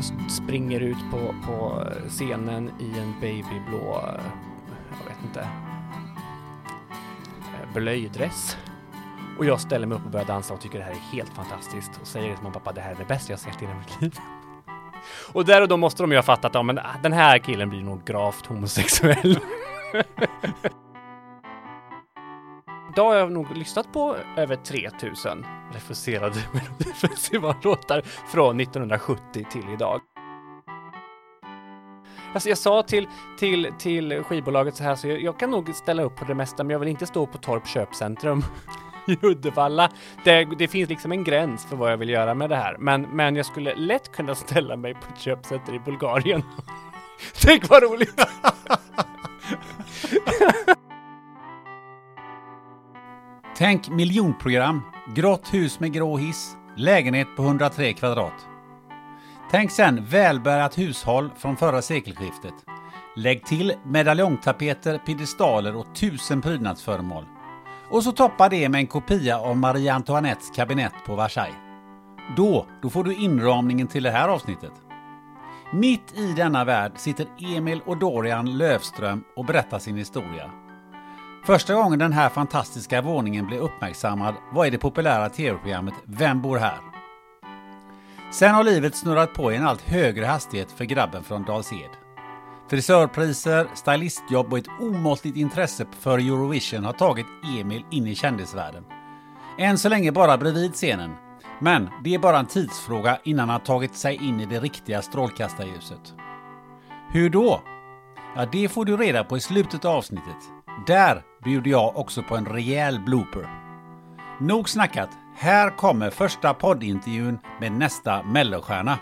och springer ut på, på scenen i en babyblå, jag vet inte, eh, blöjdress. Och jag ställer mig upp och börjar dansa och tycker det här är helt fantastiskt och säger till mamma pappa det här är det bästa jag sett i hela mitt liv. Och där och då måste de ju ha fattat att ja, men ah, den här killen blir nog gravt homosexuell. Idag har jag nog lyssnat på över 3000 refuserade festivallåtar från 1970 till idag. Alltså jag sa till, till, till skivbolaget så här, så jag, jag kan nog ställa upp på det mesta, men jag vill inte stå på Torp köpcentrum i Uddevalla. Det, det finns liksom en gräns för vad jag vill göra med det här, men, men jag skulle lätt kunna ställa mig på ett köpcenter i Bulgarien. Tänk vad roligt! Tänk miljonprogram, grått hus med grå hiss, lägenhet på 103 kvadrat. Tänk sen välbärgat hushåll från förra sekelskiftet. Lägg till medaljongtapeter, piedestaler och tusen prydnadsföremål. Och så toppa det med en kopia av Marie Antoinettes kabinett på Versailles. Då, då får du inramningen till det här avsnittet. Mitt i denna värld sitter Emil och Dorian Lövström och berättar sin historia. Första gången den här fantastiska våningen blev uppmärksammad var i det populära tv-programmet Vem bor här? Sen har livet snurrat på i en allt högre hastighet för grabben från Dals-Ed. Frisörpriser, stylistjobb och ett omåttligt intresse för Eurovision har tagit Emil in i kändisvärlden. Än så länge bara bredvid scenen. Men det är bara en tidsfråga innan han tagit sig in i det riktiga strålkastarljuset. Hur då? Ja, det får du reda på i slutet av avsnittet. Där bjuder jag också på en rejäl blooper. Nog snackat, här kommer första poddintervjun med nästa mellostjärna.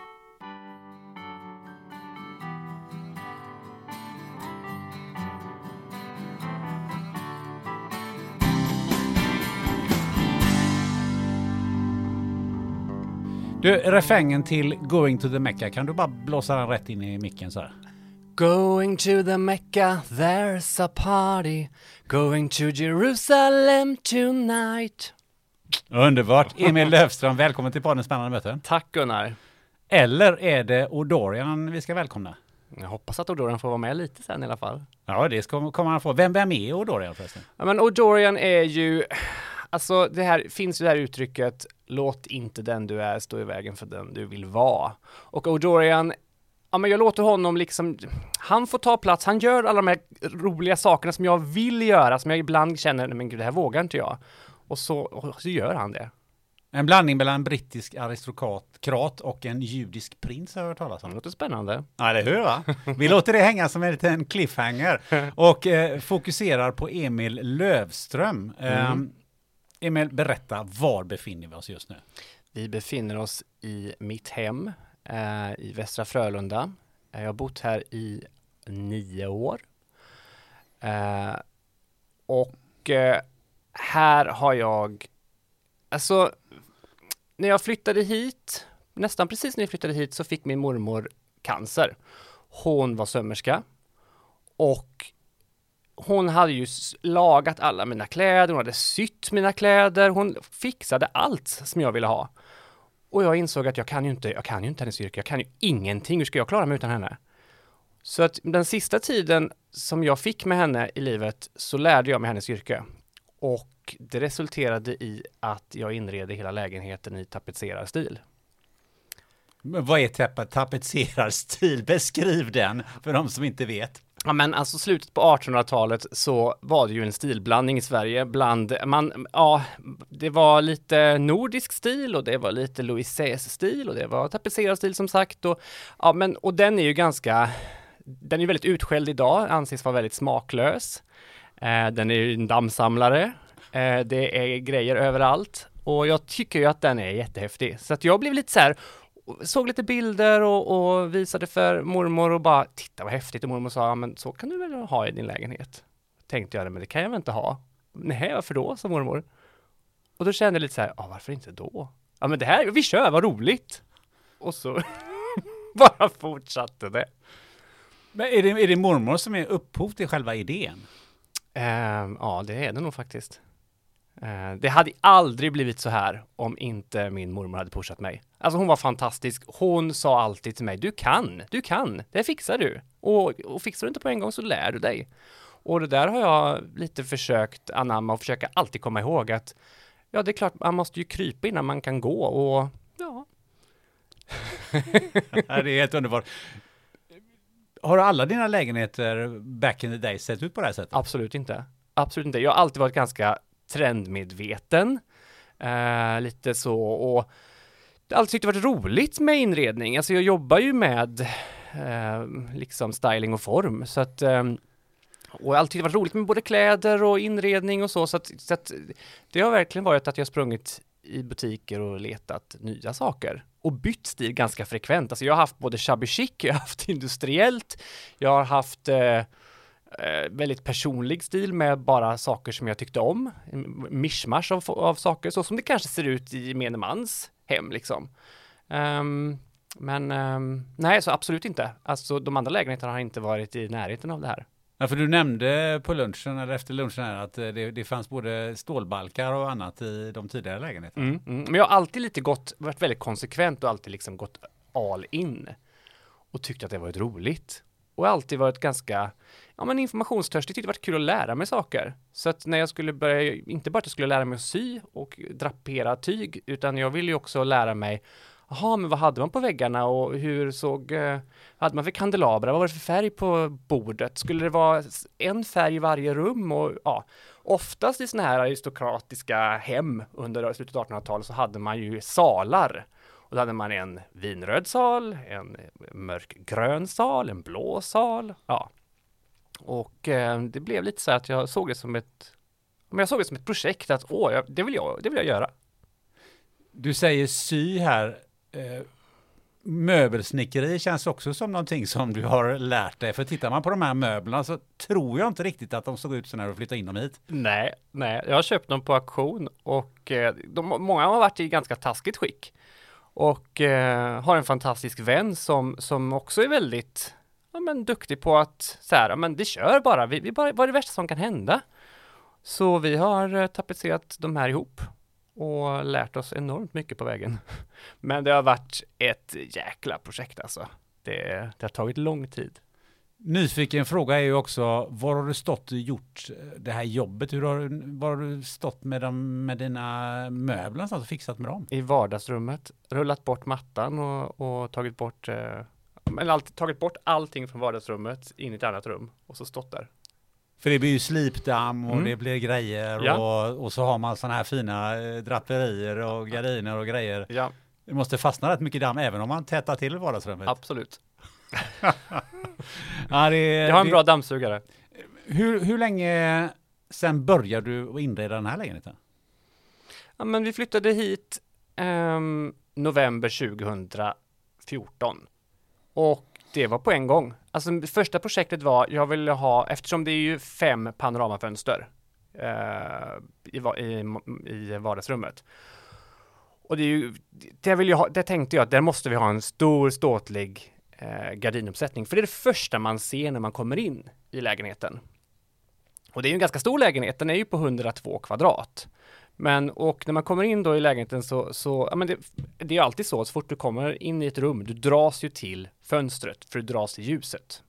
Du, refrängen till Going to the Mecca, kan du bara blåsa den rätt in i micken så här? Going to the Mecca, there's a party. Going to Jerusalem tonight. Underbart! Emil Löfström, välkommen till podden Spännande möten. Tack Gunnar. Eller är det Odorian vi ska välkomna? Jag hoppas att Odorian får vara med lite sen i alla fall. Ja, det ska, kommer han få. Vem, vem är Odorian förresten? Ja, men Odorian är ju, alltså det här finns ju det här uttrycket, låt inte den du är stå i vägen för den du vill vara. Och Odorian ja men jag låter honom liksom, han får ta plats, han gör alla de här roliga sakerna som jag vill göra, som jag ibland känner, men gud det här vågar inte jag. Och så, och så gör han det. En blandning mellan en brittisk aristokrat och en judisk prins har jag hört talas om. Det låter spännande. Ja, det hör va? Vi låter det hänga som en liten cliffhanger och eh, fokuserar på Emil Lövström. Eh, Emil, berätta, var befinner vi oss just nu? Vi befinner oss i mitt hem eh, i Västra Frölunda. Eh, jag har bott här i nio år. Eh, och eh, här har jag, alltså när jag flyttade hit, nästan precis när jag flyttade hit så fick min mormor cancer. Hon var sömmerska och hon hade ju lagat alla mina kläder, hon hade sytt mina kläder, hon fixade allt som jag ville ha. Och jag insåg att jag kan ju inte, jag kan ju inte hennes yrke, jag kan ju ingenting, hur ska jag klara mig utan henne? Så att den sista tiden som jag fick med henne i livet så lärde jag mig hennes yrke. Och det resulterade i att jag inredde hela lägenheten i tapetserarstil. Men vad är tap- tapetserarstil? Beskriv den för de som inte vet. Ja men alltså slutet på 1800-talet så var det ju en stilblandning i Sverige bland, man, ja, det var lite nordisk stil och det var lite Louis stil och det var tapetserad stil som sagt och, ja men, och den är ju ganska, den är väldigt utskälld idag, anses vara väldigt smaklös. Eh, den är ju en dammsamlare, eh, det är grejer överallt och jag tycker ju att den är jättehäftig. Så att jag blev lite så här, såg lite bilder och, och, visade för mormor och bara titta vad häftigt och mormor sa, ja, men så kan du väl ha i din lägenhet. Tänkte jag, men det kan jag väl inte ha. Nej, varför då, sa mormor. Och då kände jag lite så här, ja varför inte då? Ja men det här, vi kör, vad roligt! Och så bara fortsatte det. Men är det, är det mormor som är upphov till själva idén? Uh, ja, det är det nog faktiskt. Uh, det hade aldrig blivit så här om inte min mormor hade pushat mig. Alltså hon var fantastisk. Hon sa alltid till mig, du kan, du kan, det fixar du. Och, och fixar du inte på en gång så lär du dig. Och det där har jag lite försökt anamma och försöka alltid komma ihåg att ja, det är klart, man måste ju krypa innan man kan gå och ja. det är helt underbart. Har alla dina lägenheter back in the day sett ut på det här sättet? Absolut inte. Absolut inte. Jag har alltid varit ganska trendmedveten. Eh, lite så och alltid tyckt det varit roligt med inredning. Alltså jag jobbar ju med eh, liksom styling och form så att eh, och alltid varit roligt med både kläder och inredning och så så att, så att det har verkligen varit att jag sprungit i butiker och letat nya saker och bytt stil ganska frekvent. Alltså jag har haft både shabby chic, jag har haft industriellt, jag har haft eh, väldigt personlig stil med bara saker som jag tyckte om. Mischmasch av, av saker, så som det kanske ser ut i gemene mans hem liksom. Um, men um, nej, så absolut inte. Alltså de andra lägenheterna har inte varit i närheten av det här. Ja, för du nämnde på lunchen eller efter lunchen här att det, det fanns både stålbalkar och annat i de tidigare lägenheterna. Mm, mm. Men jag har alltid lite gått, varit väldigt konsekvent och alltid liksom gått all in och tyckt att det varit roligt och alltid varit ganska ja, men informationstörstig, tyckte det varit kul att lära mig saker. Så att när jag skulle börja, inte bara att jag skulle lära mig att sy och drapera tyg, utan jag ville ju också lära mig Jaha, men vad hade man på väggarna och hur såg, eh, vad hade man för kandelabrar, vad var det för färg på bordet? Skulle det vara en färg i varje rum? Och ja, oftast i sådana här aristokratiska hem under slutet av 1800-talet så hade man ju salar. Och då hade man en vinröd sal, en mörkgrön sal, en blå sal. Ja, och eh, det blev lite så att jag såg det som ett, men jag såg det som ett projekt att åh, jag, det vill jag, det vill jag göra. Du säger sy här. Eh, möbelsnickeri känns också som någonting som du har lärt dig. För tittar man på de här möblerna så tror jag inte riktigt att de såg ut så när du flyttade in dem hit. Nej, nej, jag har köpt dem på auktion och eh, de, många har varit i ganska taskigt skick. Och eh, har en fantastisk vän som, som också är väldigt ja, men, duktig på att så här, ja, men vi kör bara, vi, vi bara, vad är det värsta som kan hända? Så vi har eh, tapetserat de här ihop och lärt oss enormt mycket på vägen. Men det har varit ett jäkla projekt alltså. Det, det har tagit lång tid. Nyfiken fråga är ju också, var har du stått och gjort det här jobbet? Hur har, var har du stått med, dem, med dina möbler och fixat med dem? I vardagsrummet, rullat bort mattan och, och tagit bort eh, eller allt, tagit bort allting från vardagsrummet in i ett annat rum och så stått där. För det blir ju slipdamm och mm. det blir grejer ja. och, och så har man sådana här fina eh, draperier och gardiner och grejer. Ja. Det måste fastna rätt mycket damm även om man tätar till vardagsrummet. Absolut. ja, det, Jag har en det, bra dammsugare. Hur, hur länge sen började du inreda den här lägenheten? Ja, men vi flyttade hit um, november 2014. Och det var på en gång. Alltså första projektet var, jag ville ha, eftersom det är ju fem panoramafönster eh, i, i, i vardagsrummet. Och det är ju, det vill jag ha, det tänkte jag att där måste vi ha en stor ståtlig eh, gardinuppsättning. För det är det första man ser när man kommer in i lägenheten. Och det är ju en ganska stor lägenhet, den är ju på 102 kvadrat. Men och när man kommer in då i lägenheten så, så ja men det, det är ju alltid så, att så fort du kommer in i ett rum, du dras ju till fönstret för du dras till ljuset.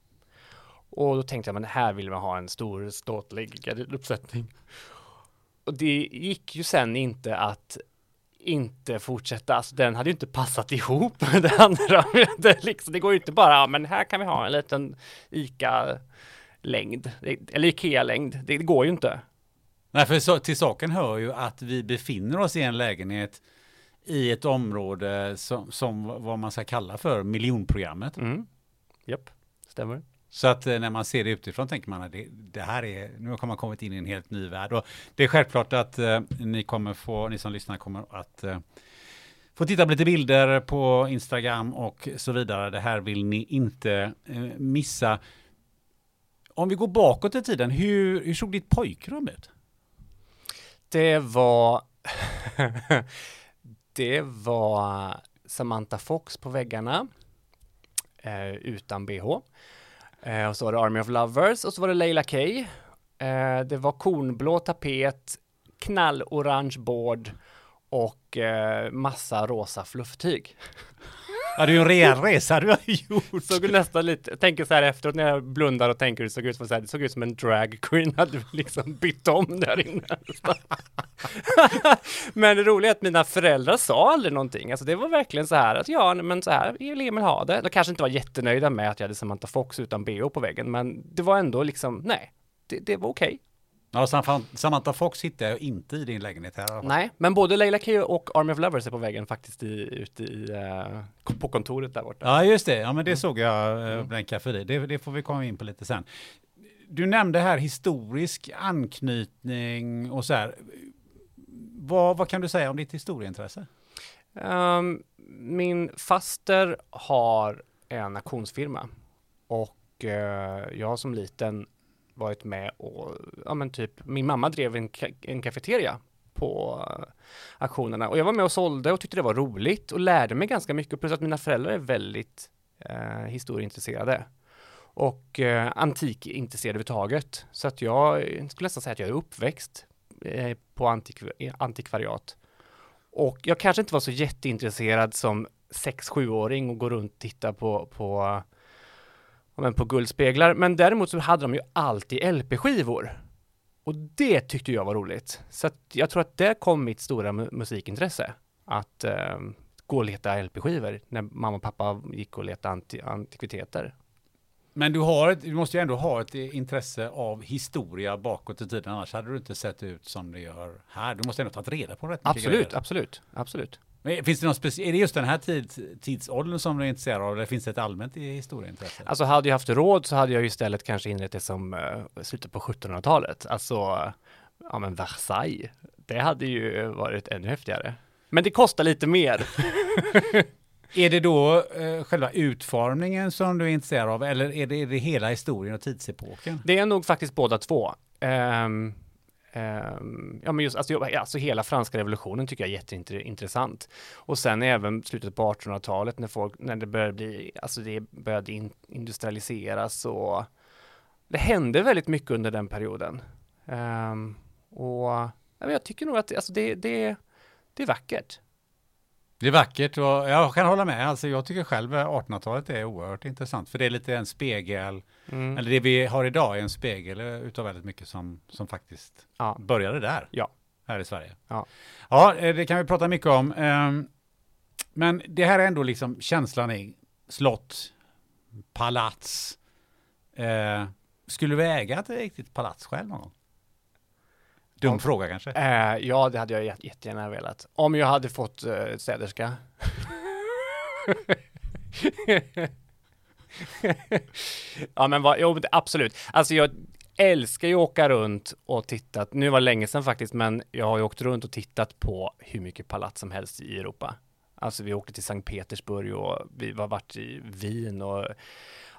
Och då tänkte jag, men här vill man ha en stor ståtlig gardinuppsättning. Och det gick ju sen inte att inte fortsätta, alltså den hade ju inte passat ihop med det andra. Det, liksom, det går ju inte bara, ja, men här kan vi ha en liten ICA-längd, eller IKEA-längd, det går ju inte. Nej, för så, till saken hör ju att vi befinner oss i en lägenhet i ett område som, som vad man ska kalla för miljonprogrammet. Mm. Japp, stämmer. Så att eh, när man ser det utifrån tänker man att det, det, här är, nu har man kommit in i en helt ny värld. Och det är självklart att eh, ni kommer få, ni som lyssnar kommer att eh, få titta på lite bilder på Instagram och så vidare. Det här vill ni inte eh, missa. Om vi går bakåt i tiden, hur, hur såg ditt pojkrum ut? Det var Det var Samantha Fox på väggarna eh, utan bh. Eh, och så var det Army of Lovers och så var det Leila K. Eh, det var kornblå tapet, knallorange board och eh, massa rosa flufftyg. Ja, det är ju en rejäl resa du har gjort. Såg nästan lite, jag tänker så här efteråt när jag blundar och tänker det såg ut som, så här, det såg ut som en drag queen hade liksom bytt om där inne. men det roliga är att mina föräldrar sa aldrig någonting. Alltså det var verkligen så här att ja, men så här vill Emil ha det. De kanske inte var jättenöjda med att jag hade Samantha Fox utan bh på väggen, men det var ändå liksom, nej, det, det var okej. Okay. Ja, Samantha Fox hittar jag inte i din lägenhet här. Nej, men både Leila K och Army of Lovers är på väggen faktiskt i, ute i, uh, på kontoret där borta. Ja, just det. Ja, men det såg jag uh, blänka förbi. Det, det får vi komma in på lite sen. Du nämnde här historisk anknytning och så här. Vad, vad kan du säga om ditt historieintresse? Um, min faster har en auktionsfirma och uh, jag som liten varit med och, ja men typ, min mamma drev en, en kafeteria på uh, auktionerna och jag var med och sålde och tyckte det var roligt och lärde mig ganska mycket plus att mina föräldrar är väldigt uh, historieintresserade och uh, antikintresserade överhuvudtaget. Så att jag skulle nästan säga att jag är uppväxt uh, på antik antikvariat. Och jag kanske inte var så jätteintresserad som 6-7-åring och gå runt och titta på, på men på guldspeglar. Men däremot så hade de ju alltid LP-skivor. Och det tyckte jag var roligt. Så jag tror att där kom mitt stora musikintresse. Att eh, gå och leta LP-skivor när mamma och pappa gick och letade anti antikviteter. Men du, har ett, du måste ju ändå ha ett intresse av historia bakåt i tiden, annars hade du inte sett ut som det gör här. Du måste ändå tagit reda på rätt Absolut, grejer. absolut, absolut. Men finns det någon är det just den här tid, tidsåldern som du är intresserad av eller finns det ett allmänt historieintresse? Alltså hade jag haft råd så hade jag istället kanske inrett det som uh, slutet på 1700-talet. Alltså, ja men Versailles. Det hade ju varit ännu häftigare. Men det kostar lite mer. är det då uh, själva utformningen som du är intresserad av eller är det, är det hela historien och tidsepoken? Det är nog faktiskt båda två. Um, Um, ja men just alltså, alltså hela franska revolutionen tycker jag är jätteintressant. Och sen även slutet på 1800-talet när folk, när det började bli, alltså det började in, industrialiseras och det hände väldigt mycket under den perioden. Um, och ja, jag tycker nog att alltså det, det, det är vackert. Det är vackert och jag kan hålla med. Alltså jag tycker själv 1800-talet är oerhört intressant. För det är lite en spegel, mm. eller det vi har idag är en spegel utav väldigt mycket som, som faktiskt ja. började där. Ja. Här i Sverige. Ja. ja, eh, det kan vi prata mycket om. Ehm, men det här är ändå liksom känslan i slott, palats. Eh, skulle du äga ett riktigt palats själv någon gång? Dum ja. fråga kanske? Eh, ja, det hade jag jättegärna velat. Om jag hade fått eh, städerska. ja, men vad, jo, absolut. Alltså jag älskar ju att åka runt och tittat. Nu var det länge sedan faktiskt, men jag har ju åkt runt och tittat på hur mycket palats som helst i Europa. Alltså vi åkte till Sankt Petersburg och vi har varit i Wien och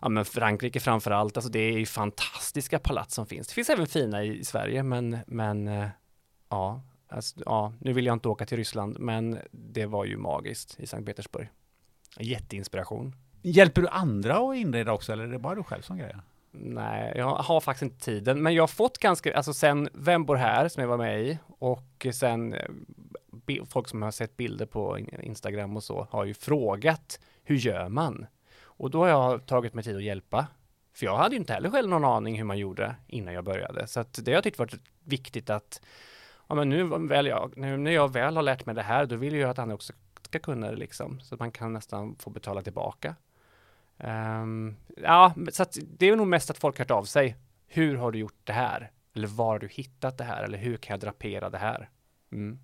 ja, men Frankrike framför allt. Alltså det är ju fantastiska palats som finns. Det finns även fina i, i Sverige, men, men eh, ja, alltså, ja, nu vill jag inte åka till Ryssland, men det var ju magiskt i Sankt Petersburg. Jätteinspiration. Hjälper du andra att inreda också, eller är det bara du själv som grejer? Nej, jag har faktiskt inte tiden, men jag har fått ganska, alltså sen Vem bor här som jag var med i och sen eh, folk som har sett bilder på Instagram och så har ju frågat hur gör man? Och då har jag tagit mig tid att hjälpa. För jag hade ju inte heller själv någon aning hur man gjorde innan jag började. Så att det har jag tyckt varit viktigt att ja, men nu, väl jag, nu när jag väl har lärt mig det här, då vill jag att andra också ska kunna det liksom. Så att man kan nästan få betala tillbaka. Ehm, ja, så att det är nog mest att folk har hört av sig. Hur har du gjort det här? Eller var har du hittat det här? Eller hur kan jag drapera det här? Mm.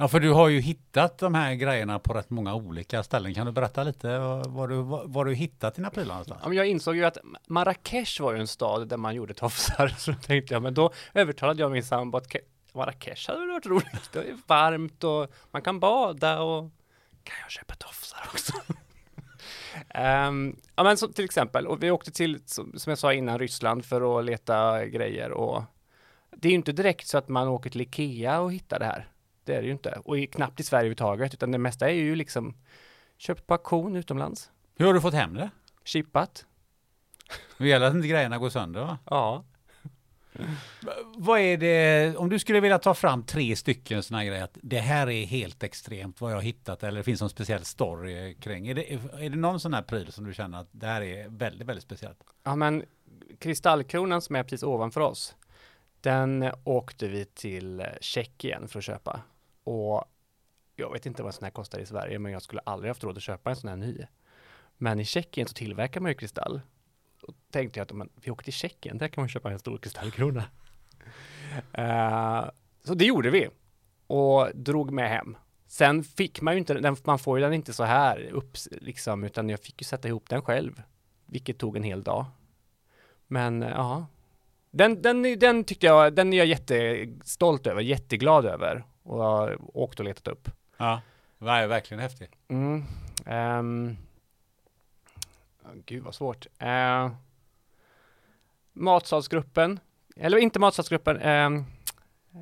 Ja, för du har ju hittat de här grejerna på rätt många olika ställen. Kan du berätta lite var du, var, var du hittat dina prylar någonstans? Ja, men jag insåg ju att Marrakesh var ju en stad där man gjorde tofsar. Så då tänkte jag, men då övertalade jag min sambo att Ke- Marrakesh hade varit roligt. Det är varmt och man kan bada och kan jag köpa tofsar också? Ehm, ja men som till exempel, och vi åkte till, som, jag sa innan, Ryssland för att leta grejer och det är ju inte direkt så att man åker till Ikea och hittar det här. Det är det ju inte. Och i, knappt i Sverige överhuvudtaget, utan det mesta är ju liksom köpt på auktion utomlands, Hur har du fått hem det? chippat. Det gäller att inte grejerna går sönder va? Ja. Vad är det, om du skulle vilja ta fram tre stycken sådana grejer, att det här är helt extremt vad jag har hittat eller det finns någon speciell story kring. Är det, är det någon sån här pryl som du känner att det här är väldigt, väldigt speciellt? Ja men kristallkronan som är precis ovanför oss, den åkte vi till Tjeckien för att köpa. Och jag vet inte vad en sån här kostar i Sverige, men jag skulle aldrig haft råd att köpa en sån här ny. Men i Tjeckien så tillverkar man ju kristall. Och tänkte jag att man, vi åker till Tjeckien, där kan man köpa en stor kristallkrona. Eh, så det gjorde vi och drog med hem. Sen fick man ju inte den, man får ju den inte så här upp liksom, utan jag fick ju sätta ihop den själv, vilket tog en hel dag. Men eh, ja, den, den, den tyckte jag, den är jag jättestolt över, jätteglad över och har åkt och letat upp. Ja, verkligen häftigt. Mm. ehm gud vad svårt. Eh, matsalsgruppen, eller inte matsalsgruppen, eh,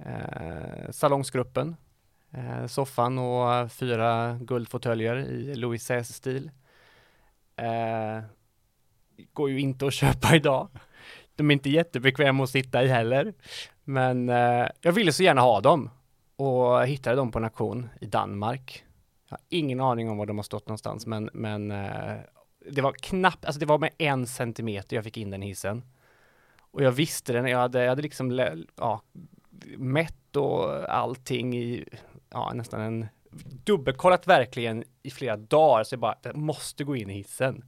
eh, salongsgruppen. Eh, soffan och fyra guldfåtöljer i Louis stil Eh, går ju inte att köpa idag. De är inte jättebekväma att sitta i heller. Men eh, jag ville så gärna ha dem och hittade dem på en auktion i Danmark. Jag har ingen aning om var de har stått någonstans, men, men eh, det var knappt, alltså det var med en centimeter jag fick in den hissen. Och jag visste den, jag hade, jag hade liksom ja, mätt och allting i ja, nästan en dubbelkollat verkligen i flera dagar, så jag bara, jag måste gå in i hissen.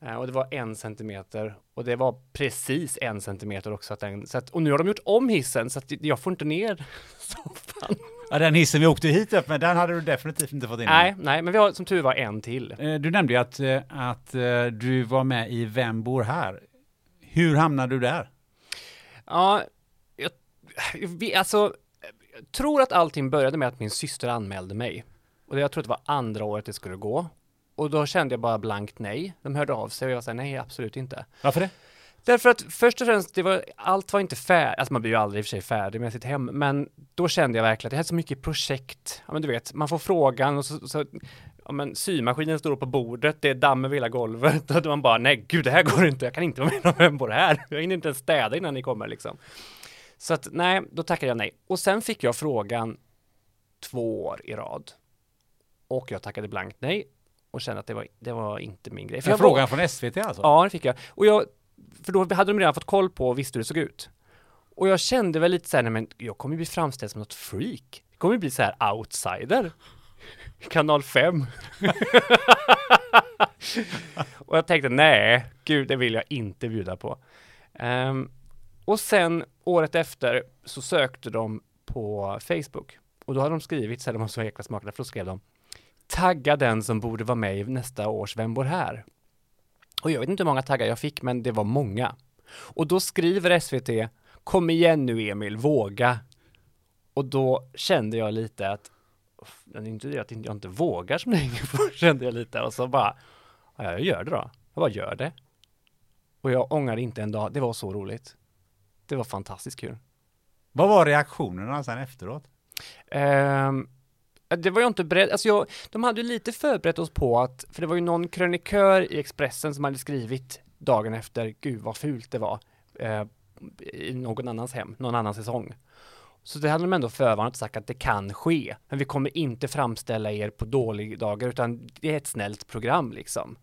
Eh, och det var en centimeter och det var precis en centimeter också. Att den, så att, och nu har de gjort om hissen så att jag får inte ner soffan. Ja, den hissen vi åkte hit upp med, den hade du definitivt inte fått in. Nej, nej, men vi har som tur var en till. Eh, Du nämnde ju att, eh, att eh, du var med i Vem bor här? Hur hamnade du där? Ja, jag, vi, alltså, jag tror att allting började med att min syster anmälde mig. Och jag tror att det var andra året det skulle gå. Och då kände jag bara blankt nej. De hörde av sig och jag sa nej, absolut inte. Varför det? Därför att först och främst, det var, allt var inte färdigt, alltså man blir ju aldrig i och för sig färdig med sitt hem, men då kände jag verkligen att jag hade så mycket projekt, ja men du vet, man får frågan och så, så ja men symaskinen står på bordet, det är damm över hela golvet och då man bara, nej gud det här går inte, jag kan inte vara med vem på det här, jag hinner inte ens städa innan ni kommer liksom. Så att nej, då tackade jag nej. Och sen fick jag frågan två år i rad. Och jag tackade blankt nej och kände att det var, det var inte min grej. För jag var- frågan från SVT alltså? Ja, det fick jag. Och jag, för då hade de redan fått koll på och visste hur det såg ut. Och jag kände väl lite så här, nej men jag kommer bli framställd som något freak. Jag kommer bli så här outsider. Kanal 5. och jag tänkte, nej, gud, det vill jag inte bjuda på. Um, och sen året efter så sökte de på Facebook. Och då hade de skrivit, så här, de var så jäkla smarta, för då skrev de Tagga den som borde vara med i nästa års Vem bor här? Och jag vet inte hur många taggar jag fick, men det var många. Och då skriver SVT, kom igen nu Emil, våga. Och då kände jag lite att, "Uff, det är inte det att jag inte vågar som hänger på, kände jag lite. Och så bara, ja, jag gör det då. Jag bara gör det. Och jag ångrar inte en dag, det var så roligt. Det var fantastiskt kul. Vad var reaktionerna sen efteråt? Ehm, det var jag inte beredd, alltså jag, de hade ju lite förberett oss på att, för det var ju någon krönikör i Expressen som hade skrivit dagen efter, gud vad fult det var, eh, i någon annans hem, någon annan säsong. Så det hade de ändå förvarnat och sagt att det kan ske, men vi kommer inte framställa er på dåliga dagar, utan det är ett snällt program liksom.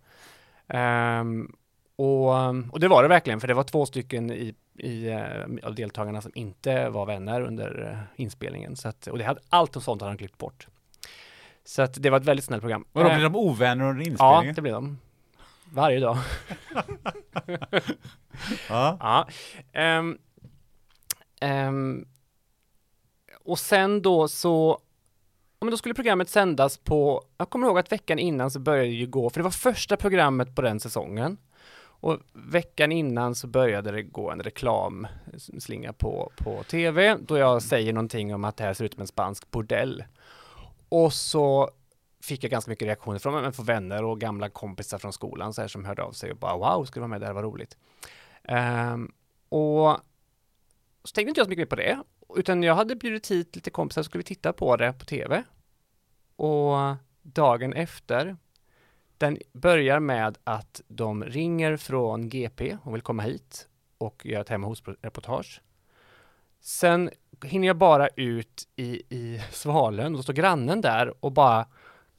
Um, och, och, det var det verkligen, för det var två stycken i, i, eh, av deltagarna som inte var vänner under eh, inspelningen. Så att, och det hade, allt och sånt hade han klippt bort. Så att det var ett väldigt snällt program. Och då blev de ovänner under inspelningen? Ja, det blev de. Varje dag. ja. ja. Um, um, och sen då så, men då skulle programmet sändas på, jag kommer ihåg att veckan innan så började det ju gå, för det var första programmet på den säsongen. Och veckan innan så började det gå en reklamslinga på, på tv, då jag säger någonting om att det här ser ut som en spansk bordell. Och så fick jag ganska mycket reaktioner från, från vänner och gamla kompisar från skolan så här, som hörde av sig och bara wow, ska du vara med, det här var roligt. Um, och så tänkte inte jag så mycket mer på det, utan jag hade bjudit hit lite kompisar så skulle vi titta på det på tv. Och dagen efter, den börjar med att de ringer från GP och vill komma hit och göra ett hemma hos-reportage. Sen hinner jag bara ut i, i Svalön och då står grannen där och bara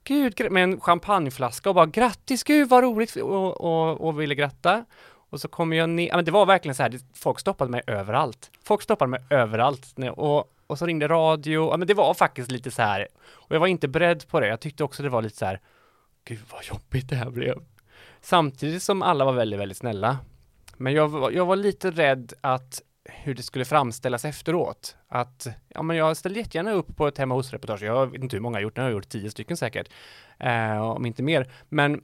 Gud, med en champagneflaska och bara grattis, gud vad roligt och, och, och ville gratta. Och så kommer jag ner, men det var verkligen så här, folk stoppade mig överallt. Folk stoppade mig överallt och, och så ringde radio, ja men det var faktiskt lite så här, och jag var inte beredd på det. Jag tyckte också det var lite så här, gud vad jobbigt det här blev. Samtidigt som alla var väldigt, väldigt snälla. Men jag, jag var lite rädd att hur det skulle framställas efteråt. Att, ja men jag ställer jättegärna upp på ett hemma hos-reportage. Jag vet inte hur många jag gjort, jag har gjort tio stycken säkert. Eh, om inte mer. Men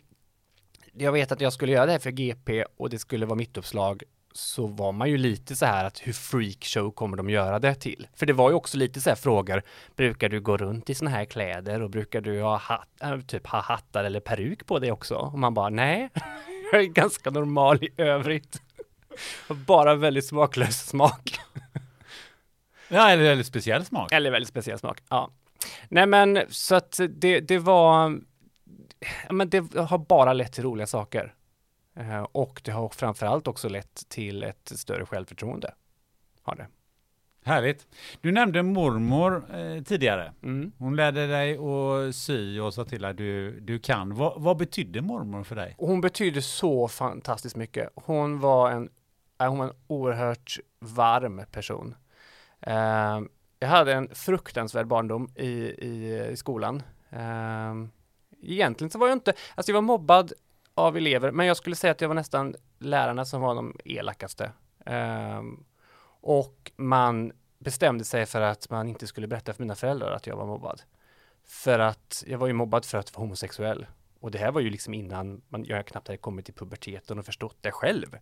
jag vet att jag skulle göra det här för GP och det skulle vara mitt uppslag så var man ju lite så här att hur freakshow kommer de göra det till? För det var ju också lite så här frågor, brukar du gå runt i såna här kläder och brukar du ha hat, eh, typ ha hattar eller peruk på dig också? Och man bara, nej, jag är ganska normal i övrigt. Bara väldigt smaklös smak. Ja, eller väldigt speciell smak. Eller väldigt speciell smak, ja. Nej men så att det, det var, men det har bara lett till roliga saker. Eh, och det har framförallt också lett till ett större självförtroende. Har det. Härligt. Du nämnde mormor eh, tidigare. Mm. Hon lärde dig att sy och sa till att du, du kan. Va, vad betydde mormor för dig? Hon betydde så fantastiskt mycket. Hon var en, hon var en oerhört varm person. Eh, jag hade en fruktansvärd barndom i, i, i skolan. Eh, egentligen så var jag inte, alltså jag var mobbad av elever, men jag skulle säga att jag var nästan lärarna som var de elakaste. Eh, och man bestämde sig för att man inte skulle berätta för mina föräldrar att jag var mobbad. För att jag var ju mobbad för att vara homosexuell. Och det här var ju liksom innan man, jag knappt hade kommit till puberteten och förstått det själv.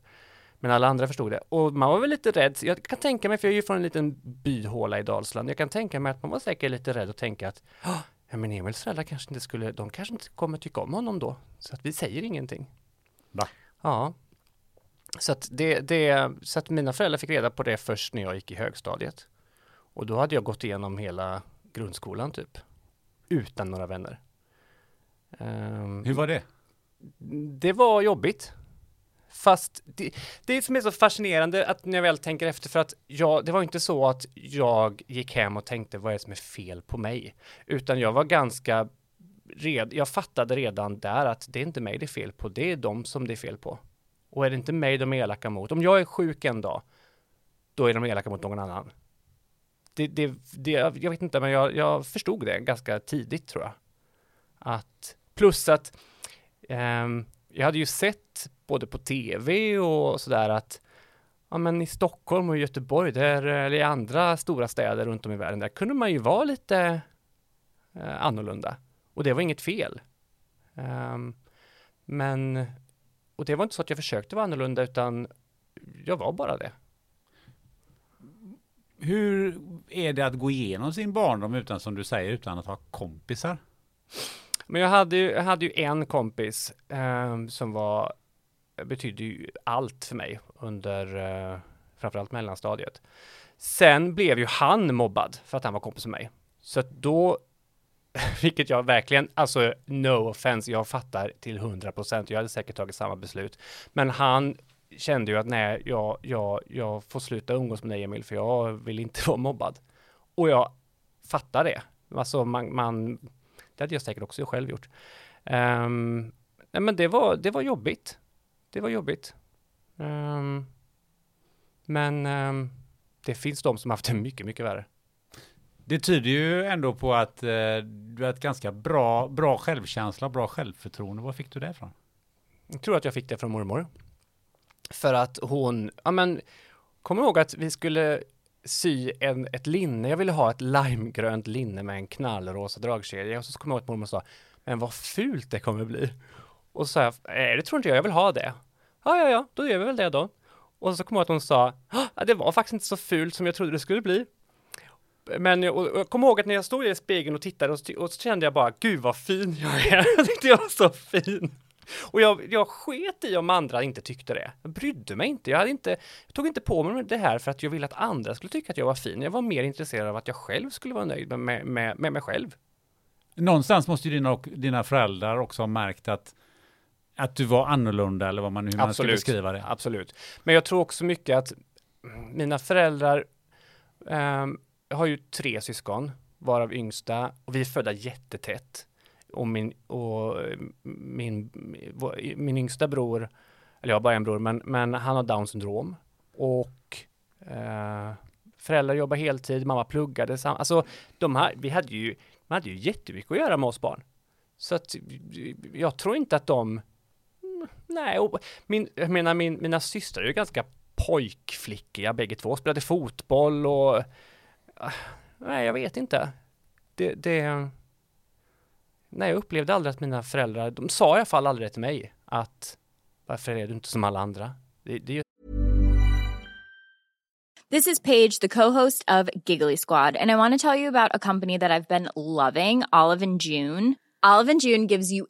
Men alla andra förstod det. Och man var väl lite rädd. Jag kan tänka mig, för jag är ju från en liten byhåla i Dalsland. Jag kan tänka mig att man var säkert lite rädd och tänka att ja men Emils föräldrar kanske inte skulle, de kanske inte kommer tycka om honom då. Så att vi säger ingenting. Va? Ja. Så att det, det, så att mina föräldrar fick reda på det först när jag gick i högstadiet. Och då hade jag gått igenom hela grundskolan typ. Utan några vänner. Um, Hur var det? Det var jobbigt. Fast det, det som är så fascinerande att när jag väl tänker efter för att jag, det var inte så att jag gick hem och tänkte vad är det som är fel på mig? Utan jag var ganska red, jag fattade redan där att det är inte mig det är fel på, det är de som det är fel på. Och är det inte mig de är elaka mot, om jag är sjuk en dag, då är de elaka mot någon annan. Det, det, det jag vet inte, men jag, jag förstod det ganska tidigt tror jag. Att, plus att um, jag hade ju sett både på tv och sådär att ja, men i Stockholm och Göteborg, där, eller i andra stora städer runt om i världen, där kunde man ju vara lite eh, annorlunda. Och det var inget fel. Um, men, och det var inte så att jag försökte vara annorlunda, utan jag var bara det. Hur är det att gå igenom sin barndom utan, som du säger, utan att ha kompisar? Men jag hade ju, jag hade ju en kompis eh, som var, betydde ju allt för mig under eh, framförallt mellanstadiet. Sen blev ju han mobbad för att han var kompis med mig. Så att då vilket jag verkligen, alltså no offense, jag fattar till 100 procent. Jag hade säkert tagit samma beslut. Men han kände ju att nej, jag, jag, jag får sluta umgås med dig Emil, för jag vill inte vara mobbad. Och jag fattar det. Alltså man, man det hade jag säkert också själv gjort. Um, nej men det var, det var jobbigt. Det var jobbigt. Um, men um, det finns de som haft det mycket, mycket värre. Det tyder ju ändå på att eh, du har ett ganska bra, bra självkänsla, bra självförtroende. Var fick du det ifrån? Jag tror att jag fick det från mormor. För att hon, ja men, kommer ihåg att vi skulle sy en, ett linne. Jag ville ha ett limegrönt linne med en knallrosa dragkedja och så kom jag ihåg att mormor sa, men vad fult det kommer bli. Och så sa jag, nej det tror inte jag, jag vill ha det. Ja, ja, ja, då gör vi väl det då. Och så kom jag ihåg att hon sa, ah, det var faktiskt inte så fult som jag trodde det skulle bli. Men jag, jag kommer ihåg att när jag stod i spegeln och tittade och, och så kände jag bara, gud vad fin jag är. Jag tyckte jag var så fin. Och jag, jag sket i om andra inte tyckte det. Jag brydde mig inte. Jag, hade inte. jag tog inte på mig det här för att jag ville att andra skulle tycka att jag var fin. Jag var mer intresserad av att jag själv skulle vara nöjd med, med, med mig själv. Någonstans måste ju dina, dina föräldrar också ha märkt att att du var annorlunda eller vad man hur man ska beskriva det. Absolut. Men jag tror också mycket att mina föräldrar um, har ju tre syskon, varav yngsta, och vi är födda jättetätt och min, och min, min yngsta bror, eller jag har bara en bror, men, men han har down syndrom och eh, föräldrar jobbar heltid, mamma pluggade, alltså de här, vi hade ju, man hade ju jättemycket att göra med oss barn. Så att jag tror inte att de, nej, och min, jag menar min, mina systrar är ju ganska pojkflickiga bägge två, spelade fotboll och, ah, nej jag vet inte. Det, det nej, jag upplevde aldrig att mina föräldrar, de sa i alla fall aldrig till mig att varför är du inte som alla andra? Det, det... This is Paige, the co-host of Giggly Squad, and I want to tell you about a company that I've been loving, Olive and June. Olive and June gives you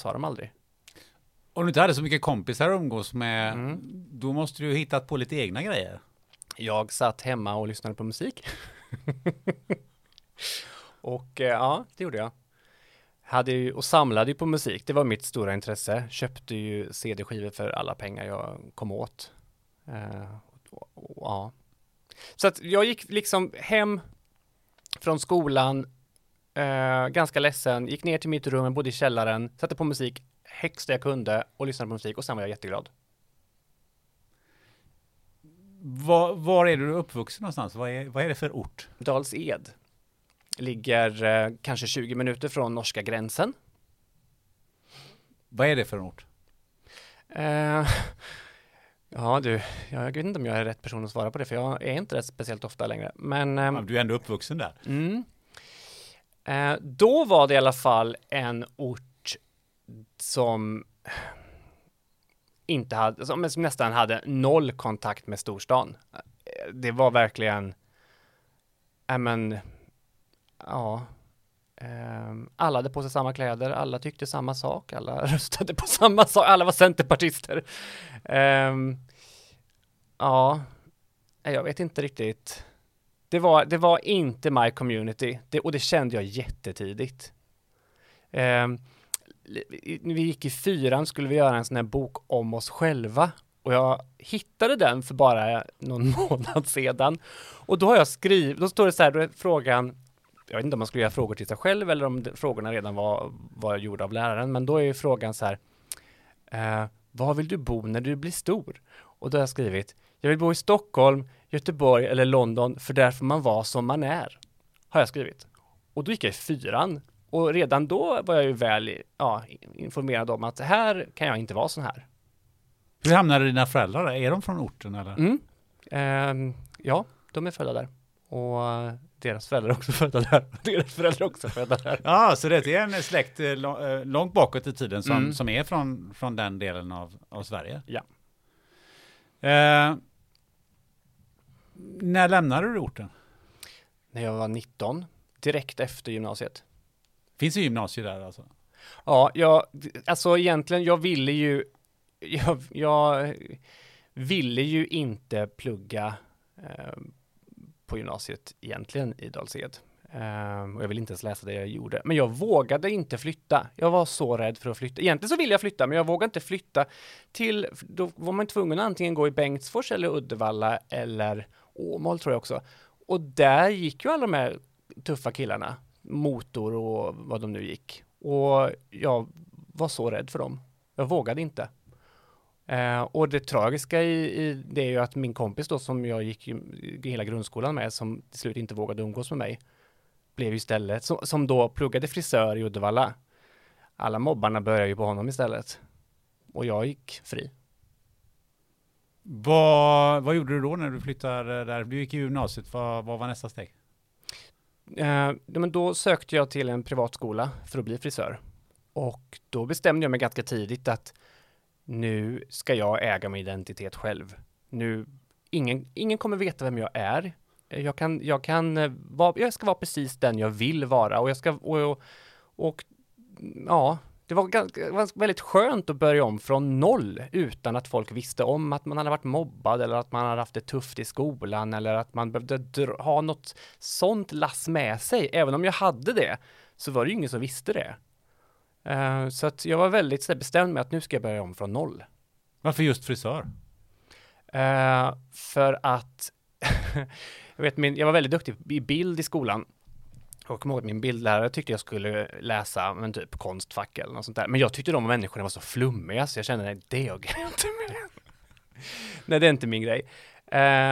Sa de aldrig. Om du inte hade så mycket kompisar att umgås med, mm. då måste du hittat på lite egna grejer. Jag satt hemma och lyssnade på musik. och eh, ja, det gjorde jag. Hade ju, och samlade ju på musik, det var mitt stora intresse. Köpte ju CD-skivor för alla pengar jag kom åt. Uh, och, och, ja. Så att jag gick liksom hem från skolan, Uh, ganska ledsen, gick ner till mitt rum, bodde i källaren, satte på musik högst jag kunde och lyssnade på musik och sen var jag jätteglad. Var, var är du uppvuxen någonstans? Vad är, vad är det för ort? Dals Ed. Ligger uh, kanske 20 minuter från norska gränsen. Vad är det för en ort? Uh, ja du, jag vet inte om jag är rätt person att svara på det för jag är inte rätt speciellt ofta längre. Men, um, du är ändå uppvuxen där. Mm. Eh, då var det i alla fall en ort som inte hade, som nästan hade noll kontakt med storstan. Eh, det var verkligen, ja men, ja, ehm, alla hade på sig samma kläder, alla tyckte samma sak, alla röstade på samma sak, alla var centerpartister. Um, ja, jag vet inte riktigt. Det var, det var inte my community det, och det kände jag jättetidigt. Eh, vi gick i fyran skulle vi göra en sån här bok om oss själva och jag hittade den för bara någon månad sedan. Och då har jag skrivit, då står det så här, då är frågan, jag vet inte om man skulle göra frågor till sig själv eller om frågorna redan var, var gjorda av läraren, men då är ju frågan så här, eh, var vill du bo när du blir stor? Och då har jag skrivit, jag vill bo i Stockholm, Göteborg eller London, för där får man vara som man är. Har jag skrivit. Och då gick jag i fyran och redan då var jag ju väl ja, informerad om att här kan jag inte vara sån här. Hur hamnade dina föräldrar där? Är de från orten eller? Mm. Eh, ja, de är födda där. Och deras föräldrar också födda där. Deras föräldrar är också födda där. Ja, så det är en släkt eh, eh, långt bakåt i tiden som, mm. som är från, från den delen av, av Sverige? Ja. Eh, när lämnade du orten? När jag var 19, direkt efter gymnasiet. Finns det gymnasium där alltså? Ja, jag, alltså egentligen, jag ville ju, jag, jag ville ju inte plugga eh, på gymnasiet egentligen i Dals-Ed. Um, och jag vill inte ens läsa det jag gjorde. Men jag vågade inte flytta. Jag var så rädd för att flytta. Egentligen så ville jag flytta, men jag vågade inte flytta till, då var man tvungen att antingen gå i Bengtsfors eller Uddevalla eller Åmål tror jag också. Och där gick ju alla de här tuffa killarna motor och vad de nu gick. Och jag var så rädd för dem. Jag vågade inte. Eh, och det tragiska i, i, det är ju att min kompis då som jag gick hela grundskolan med som till slut inte vågade umgås med mig blev istället som, som då pluggade frisör i Uddevalla. Alla mobbarna började ju på honom istället. Och jag gick fri. Vad, vad gjorde du då när du flyttade där? Du gick i gymnasiet. Vad, vad var nästa steg? Eh, men då sökte jag till en privatskola för att bli frisör. Och då bestämde jag mig ganska tidigt att nu ska jag äga min identitet själv. Nu, ingen, ingen kommer veta vem jag är. Eh, jag kan, jag kan eh, vara, jag ska vara precis den jag vill vara och jag ska, och, och, och ja, det var, ganska, det var väldigt skönt att börja om från noll utan att folk visste om att man hade varit mobbad eller att man hade haft det tufft i skolan eller att man behövde ha något sånt lass med sig. Även om jag hade det så var det ju ingen som visste det. Uh, så att jag var väldigt så bestämd med att nu ska jag börja om från noll. Varför just frisör? Uh, för att jag, vet, min, jag var väldigt duktig i bild i skolan jag kommer ihåg att min bildlärare tyckte jag skulle läsa men typ konstfack eller något sånt där. Men jag tyckte de människorna var så flummiga så jag kände nej, det är inte med. nej, det är inte min grej.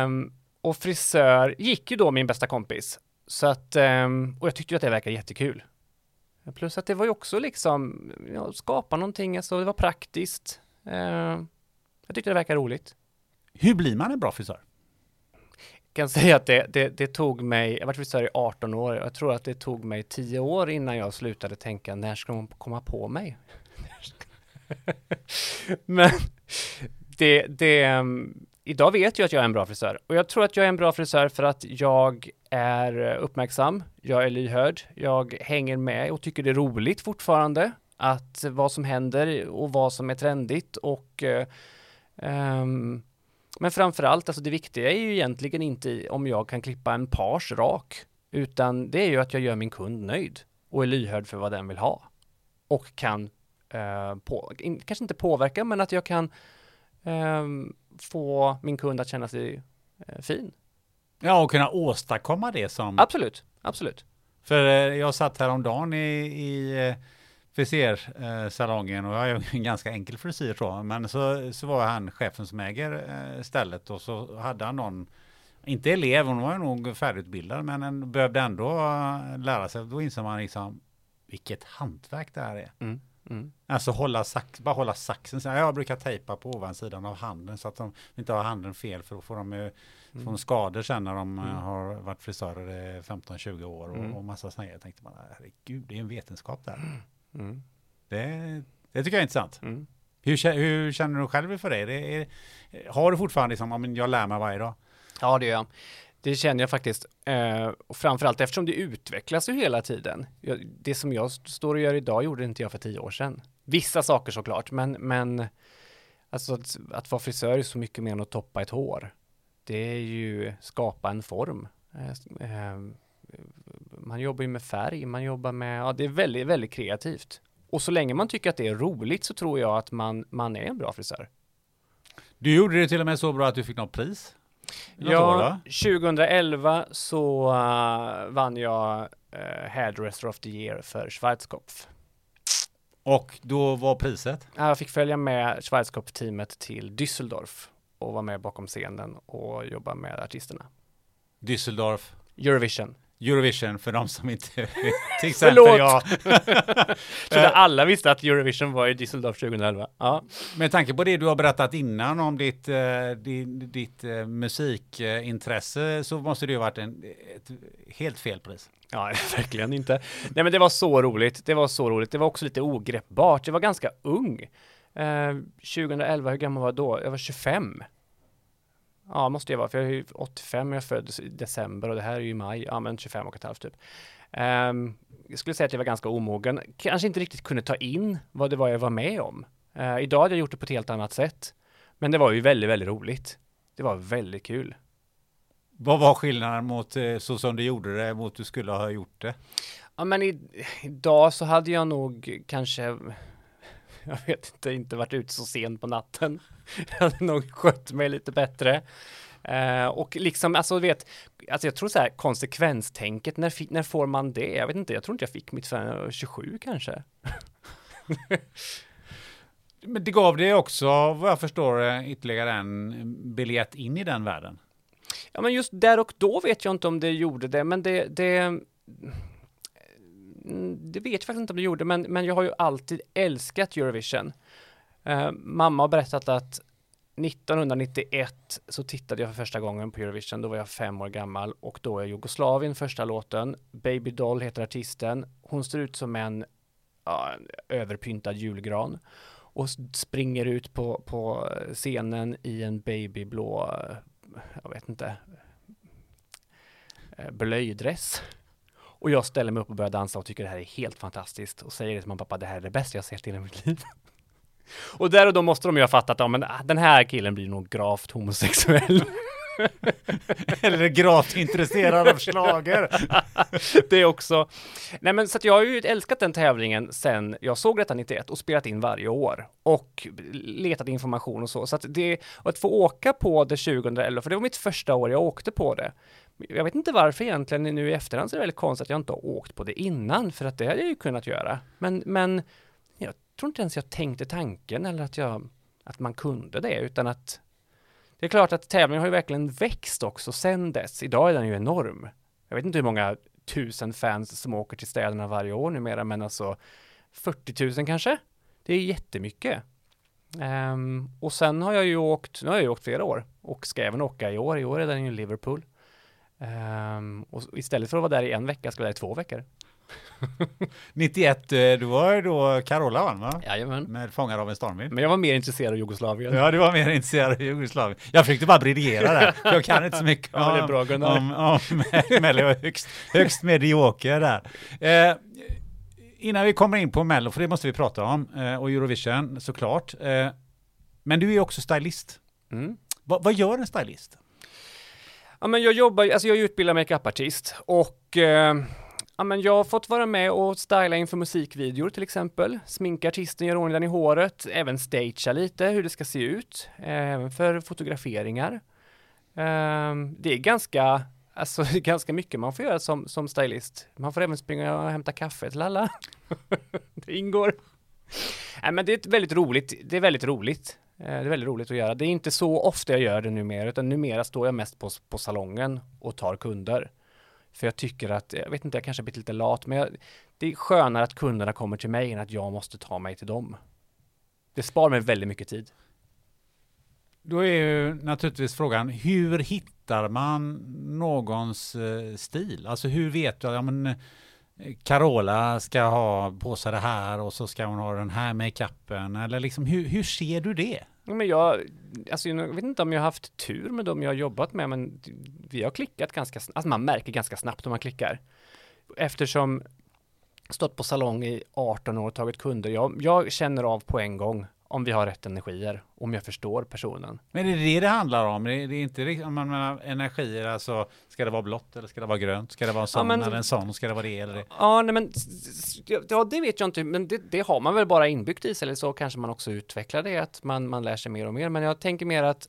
Um, och frisör gick ju då min bästa kompis. Så att, um, och jag tyckte att det verkade jättekul. Plus att det var ju också liksom, ja, skapa någonting, alltså det var praktiskt. Uh, jag tyckte det verkade roligt. Hur blir man en bra frisör? Kan säga att det, det, det, tog mig, jag har varit frisör i 18 år, jag tror att det tog mig 10 år innan jag slutade tänka, när ska de komma på mig? Men det, det, ehm, idag vet jag att jag är en bra frisör och jag tror att jag är en bra frisör för att jag är uppmärksam, jag är lyhörd, jag hänger med och tycker det är roligt fortfarande att vad som händer och vad som är trendigt och um, men framförallt, alltså det viktiga är ju egentligen inte om jag kan klippa en page rak, utan det är ju att jag gör min kund nöjd och är lyhörd för vad den vill ha. Och kan, eh, på, in, kanske inte påverka, men att jag kan eh, få min kund att känna sig eh, fin. Ja, och kunna åstadkomma det som... Absolut, absolut. För eh, jag satt häromdagen i, i eh, frisersalongen och jag har en ganska enkel frisyr så, men så, så var han chefen som äger eh, stället och så hade han någon, inte elev, hon var nog färdigutbildad, men en behövde ändå eh, lära sig. Då inser man liksom vilket hantverk det här är. Mm. Mm. Alltså hålla sax, bara hålla saxen. Jag brukar tejpa på ovansidan av handen så att de inte har handen fel för då får de ju mm. får skador sen när de mm. har varit frisörer i 15-20 år och, mm. och massa sådana Jag tänkte man, herregud, det är en vetenskap där. Mm. Det Det tycker jag är intressant. Mm. Hur, hur känner du själv för det? det är, har du fortfarande liksom, men jag lär mig varje dag? Ja, det gör jag. Det känner jag faktiskt. Eh, och framförallt eftersom det utvecklas ju hela tiden. Det som jag st- står och gör idag gjorde inte jag för tio år sedan. Vissa saker såklart, men, men alltså att, att vara frisör är så mycket mer än att toppa ett hår. Det är ju skapa en form. Eh, eh, man jobbar ju med färg, man jobbar med, ja det är väldigt, väldigt kreativt. Och så länge man tycker att det är roligt så tror jag att man, man är en bra frisör. Du gjorde det till och med så bra att du fick något pris. Något år, Ja, va? 2011 så uh, vann jag uh, Hairdresser of the Year för Schwarzkopf. Och då var priset? Jag fick följa med Schwarzkopf-teamet till Düsseldorf och vara med bakom scenen och jobba med artisterna. Düsseldorf, Eurovision. Eurovision för de som inte. Till exempel jag. Trodde alla visste att Eurovision var i Düsseldorf 2011. Ja. Med tanke på det du har berättat innan om ditt, eh, ditt, ditt eh, musikintresse så måste det ju ha varit en, ett helt fel pris. Ja, verkligen inte. Nej, men det var så roligt. Det var så roligt. Det var också lite ogreppbart. Det var ganska ung. Eh, 2011, hur gammal var jag då? Jag var 25. Ja, måste jag vara, för jag är ju 85, jag föddes i december och det här är ju maj. Ja, men 25 och ett halvt typ. Ehm, jag skulle säga att jag var ganska omogen. Kanske inte riktigt kunde ta in vad det var jag var med om. Eh, idag hade jag gjort det på ett helt annat sätt. Men det var ju väldigt, väldigt roligt. Det var väldigt kul. Vad var skillnaden mot eh, så som du gjorde det mot du skulle ha gjort det? Ja, men i, idag så hade jag nog kanske, jag vet inte, inte varit ute så sent på natten. Jag hade nog skött mig lite bättre. Eh, och liksom, alltså du vet, alltså jag tror så här konsekvenstänket, när, fi- när får man det? Jag vet inte, jag tror inte jag fick mitt förrän jag var 27 kanske. Men det gav dig också, vad jag förstår, ytterligare en biljett in i den världen. Ja, men just där och då vet jag inte om det gjorde det, men det, det, Mm, det vet jag faktiskt inte om det gjorde, men, men jag har ju alltid älskat Eurovision. Eh, mamma har berättat att 1991 så tittade jag för första gången på Eurovision, då var jag fem år gammal och då är Jugoslavien första låten. Baby Doll heter artisten. Hon ser ut som en, ja, en överpyntad julgran och springer ut på, på scenen i en babyblå, eh, jag vet inte, eh, blöjdress. Och jag ställer mig upp och börjar dansa och tycker det här är helt fantastiskt och säger det till och pappa, det här är det bästa jag sett i hela mitt liv. Och där och då måste de ju ha fattat att ja, men ah, den här killen blir nog gravt homosexuell. Eller gravt intresserad av slager. det också. Nej men så att jag har ju älskat den tävlingen sen jag såg detta 91 och spelat in varje år och letat information och så. Så att det, att få åka på det 2011, för det var mitt första år jag åkte på det. Jag vet inte varför egentligen nu i efterhand så är det väldigt konstigt att jag inte har åkt på det innan, för att det hade jag ju kunnat göra. Men, men jag tror inte ens jag tänkte tanken eller att jag, att man kunde det, utan att det är klart att tävlingen har ju verkligen växt också sen dess. Idag är den ju enorm. Jag vet inte hur många tusen fans som åker till städerna varje år numera, men alltså 40 000 kanske? Det är jättemycket. Um, och sen har jag ju åkt, nu har jag ju åkt flera år och ska även åka i år. I år är den ju i Liverpool. Ehm, och istället för att vara där i en vecka ska jag vara där i två veckor. 91, eh, då var då Carola vann va? Jajamän. Med Fångar av en stormvind. Men jag var mer intresserad av Jugoslavien. Ja, du var mer intresserad av Jugoslavien. Jag försökte bara briljera där. Jag kan inte så mycket Ja, det är bra, Gunnar. om, om Mello. Högst, högst medioker där. Eh, innan vi kommer in på Mello, för det måste vi prata om, eh, och Eurovision såklart. Eh, men du är också stylist. Mm. Va, vad gör en stylist? Ja, men jag jobbar, ju- alltså jag är utbildad makeupartist och eh, ja, men jag har fått vara med och styla inför musikvideor till exempel. Sminka artisten, göra ordning den i håret, även stagea lite hur det ska se ut, eh, även för fotograferingar. Eh, det är ganska, alltså det är ganska mycket man får göra som, som stylist. Man får även springa och hämta kaffe till alla. det ingår. Nej, men det är ett väldigt roligt, det är väldigt roligt. Eh, det är väldigt roligt att göra. Det är inte så ofta jag gör det numera, utan numera står jag mest på, på salongen och tar kunder. För jag tycker att, jag vet inte, jag kanske har blivit lite lat, men jag, det är skönare att kunderna kommer till mig än att jag måste ta mig till dem. Det spar mig väldigt mycket tid. Då är ju naturligtvis frågan, hur hittar man någons eh, stil? Alltså hur vet du, ja men Carola ska ha på sig det här och så ska hon ha den här makeupen eller liksom hur, hur ser du det? Men jag, alltså jag vet inte om jag har haft tur med dem jag har jobbat med, men vi har klickat ganska snabbt. Alltså man märker ganska snabbt om man klickar. Eftersom stått på salong i 18 år och tagit kunder. Jag, jag känner av på en gång om vi har rätt energier, om jag förstår personen. Men det är det det handlar om. Det är, det är inte om man menar energier, alltså ska det vara blått eller ska det vara grönt? Ska det vara en sån ja, men, eller en sån? Ska det vara det eller det? Ja, nej men ja, det vet jag inte, men det, det, har man väl bara inbyggt i sig eller så kanske man också utvecklar det, att man, man lär sig mer och mer. Men jag tänker mer att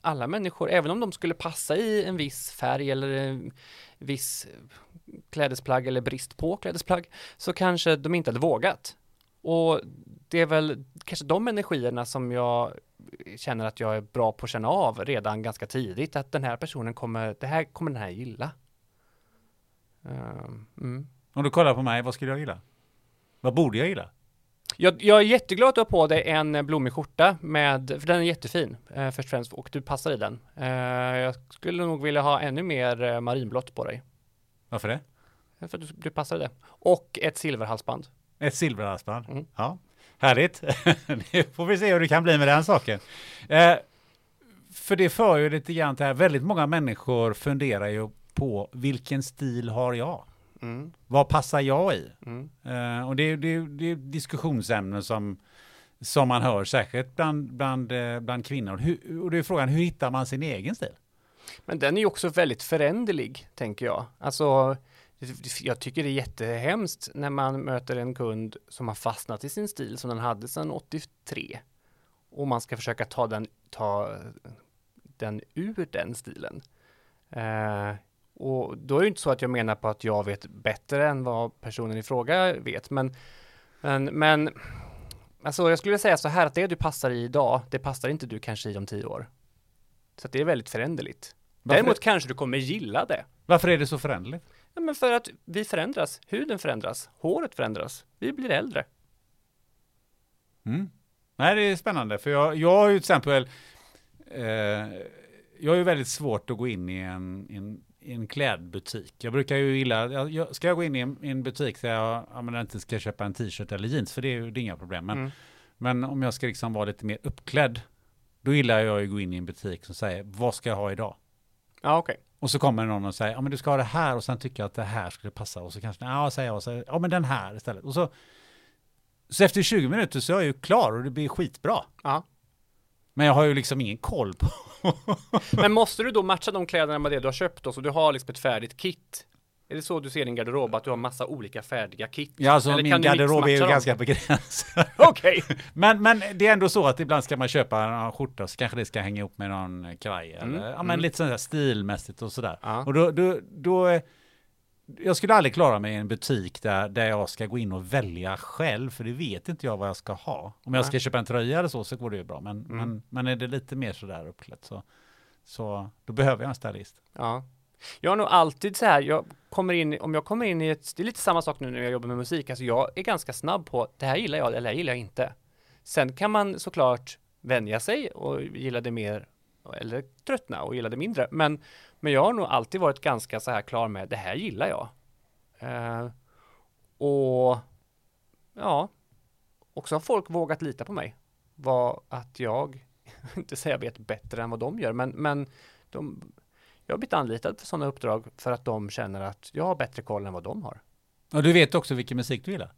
alla människor, även om de skulle passa i en viss färg eller en viss klädesplagg eller brist på klädesplagg, så kanske de inte hade vågat. Och det är väl kanske de energierna som jag känner att jag är bra på att känna av redan ganska tidigt, att den här personen kommer, det här kommer den här gilla. Um, mm. Om du kollar på mig, vad skulle jag gilla? Vad borde jag gilla? Jag, jag är jätteglad att du har på dig en blommig skjorta med, för den är jättefin eh, först och främst och du passar i den. Eh, jag skulle nog vilja ha ännu mer eh, marinblått på dig. Varför det? För att du, du passar i det. Och ett silverhalsband. Ett silverhalsband? Mm. Ja. Härligt. nu får vi se hur det kan bli med den saken. Eh, för det för ju lite grann till här, väldigt många människor funderar ju på vilken stil har jag? Mm. Vad passar jag i? Mm. Eh, och det, det, det är diskussionsämnen som, som man hör särskilt bland, bland, eh, bland kvinnor. Hur, och det är frågan, hur hittar man sin egen stil? Men den är ju också väldigt föränderlig, tänker jag. Alltså, jag tycker det är jättehemskt när man möter en kund som har fastnat i sin stil som den hade sedan 83 och man ska försöka ta den, ta den ur den stilen. Eh, och då är det inte så att jag menar på att jag vet bättre än vad personen i fråga vet, men, men, men alltså jag skulle säga så här att det du passar i idag, det passar inte du kanske i om tio år. Så det är väldigt föränderligt. Varför? Däremot kanske du kommer gilla det. Varför är det så föränderligt? Ja, men för att vi förändras, huden förändras, håret förändras, vi blir äldre. Mm. Nej, det är spännande, för jag, jag har ju till exempel, eh, jag har ju väldigt svårt att gå in i en, en, en klädbutik. Jag brukar ju gilla, jag, jag, ska jag gå in i en, en butik där jag, jag inte ska köpa en t-shirt eller jeans, för det är ju det är inga problem. Men, mm. men om jag ska liksom vara lite mer uppklädd, då gillar jag att gå in i en butik som säger, vad ska jag ha idag? Ja, okej. Okay. Och så kommer någon och säger, ja men du ska ha det här och sen tycker jag att det här skulle passa och så kanske, ja säger jag, så, ja men den här istället. Och så, så efter 20 minuter så är jag ju klar och det blir skitbra. Ja. Men jag har ju liksom ingen koll på. men måste du då matcha de kläderna med det du har köpt då? Så du har liksom ett färdigt kit? Är det så du ser din garderob, att du har massa olika färdiga kit? Ja, alltså Eller min garderob är ju ganska begränsad. Okej. Okay. men, men det är ändå så att ibland ska man köpa en skjorta så kanske det ska hänga ihop med någon kavaj. Mm. Eller, ja, men mm. lite sådär stilmässigt och sådär. Ja. Och då, då, då, jag skulle aldrig klara mig i en butik där, där jag ska gå in och välja själv, för det vet inte jag vad jag ska ha. Om jag ska köpa en tröja eller så, så går det ju bra. Men, mm. men, men är det lite mer sådär uppklätt så, så då behöver jag en stylist. Ja. Jag har nog alltid så här, jag kommer in, om jag kommer in i ett, det är lite samma sak nu när jag jobbar med musik, alltså jag är ganska snabb på, det här gillar jag eller det här gillar jag inte. Sen kan man såklart vänja sig och gilla det mer eller tröttna och gilla det mindre. Men, men jag har nog alltid varit ganska så här klar med, det här gillar jag. Eh, och ja, också har folk vågat lita på mig. Var att jag, inte säga vet bättre än vad de gör, men, men de, jag har blivit anlitad för sådana uppdrag för att de känner att jag har bättre koll än vad de har. Och du vet också vilken musik du gillar?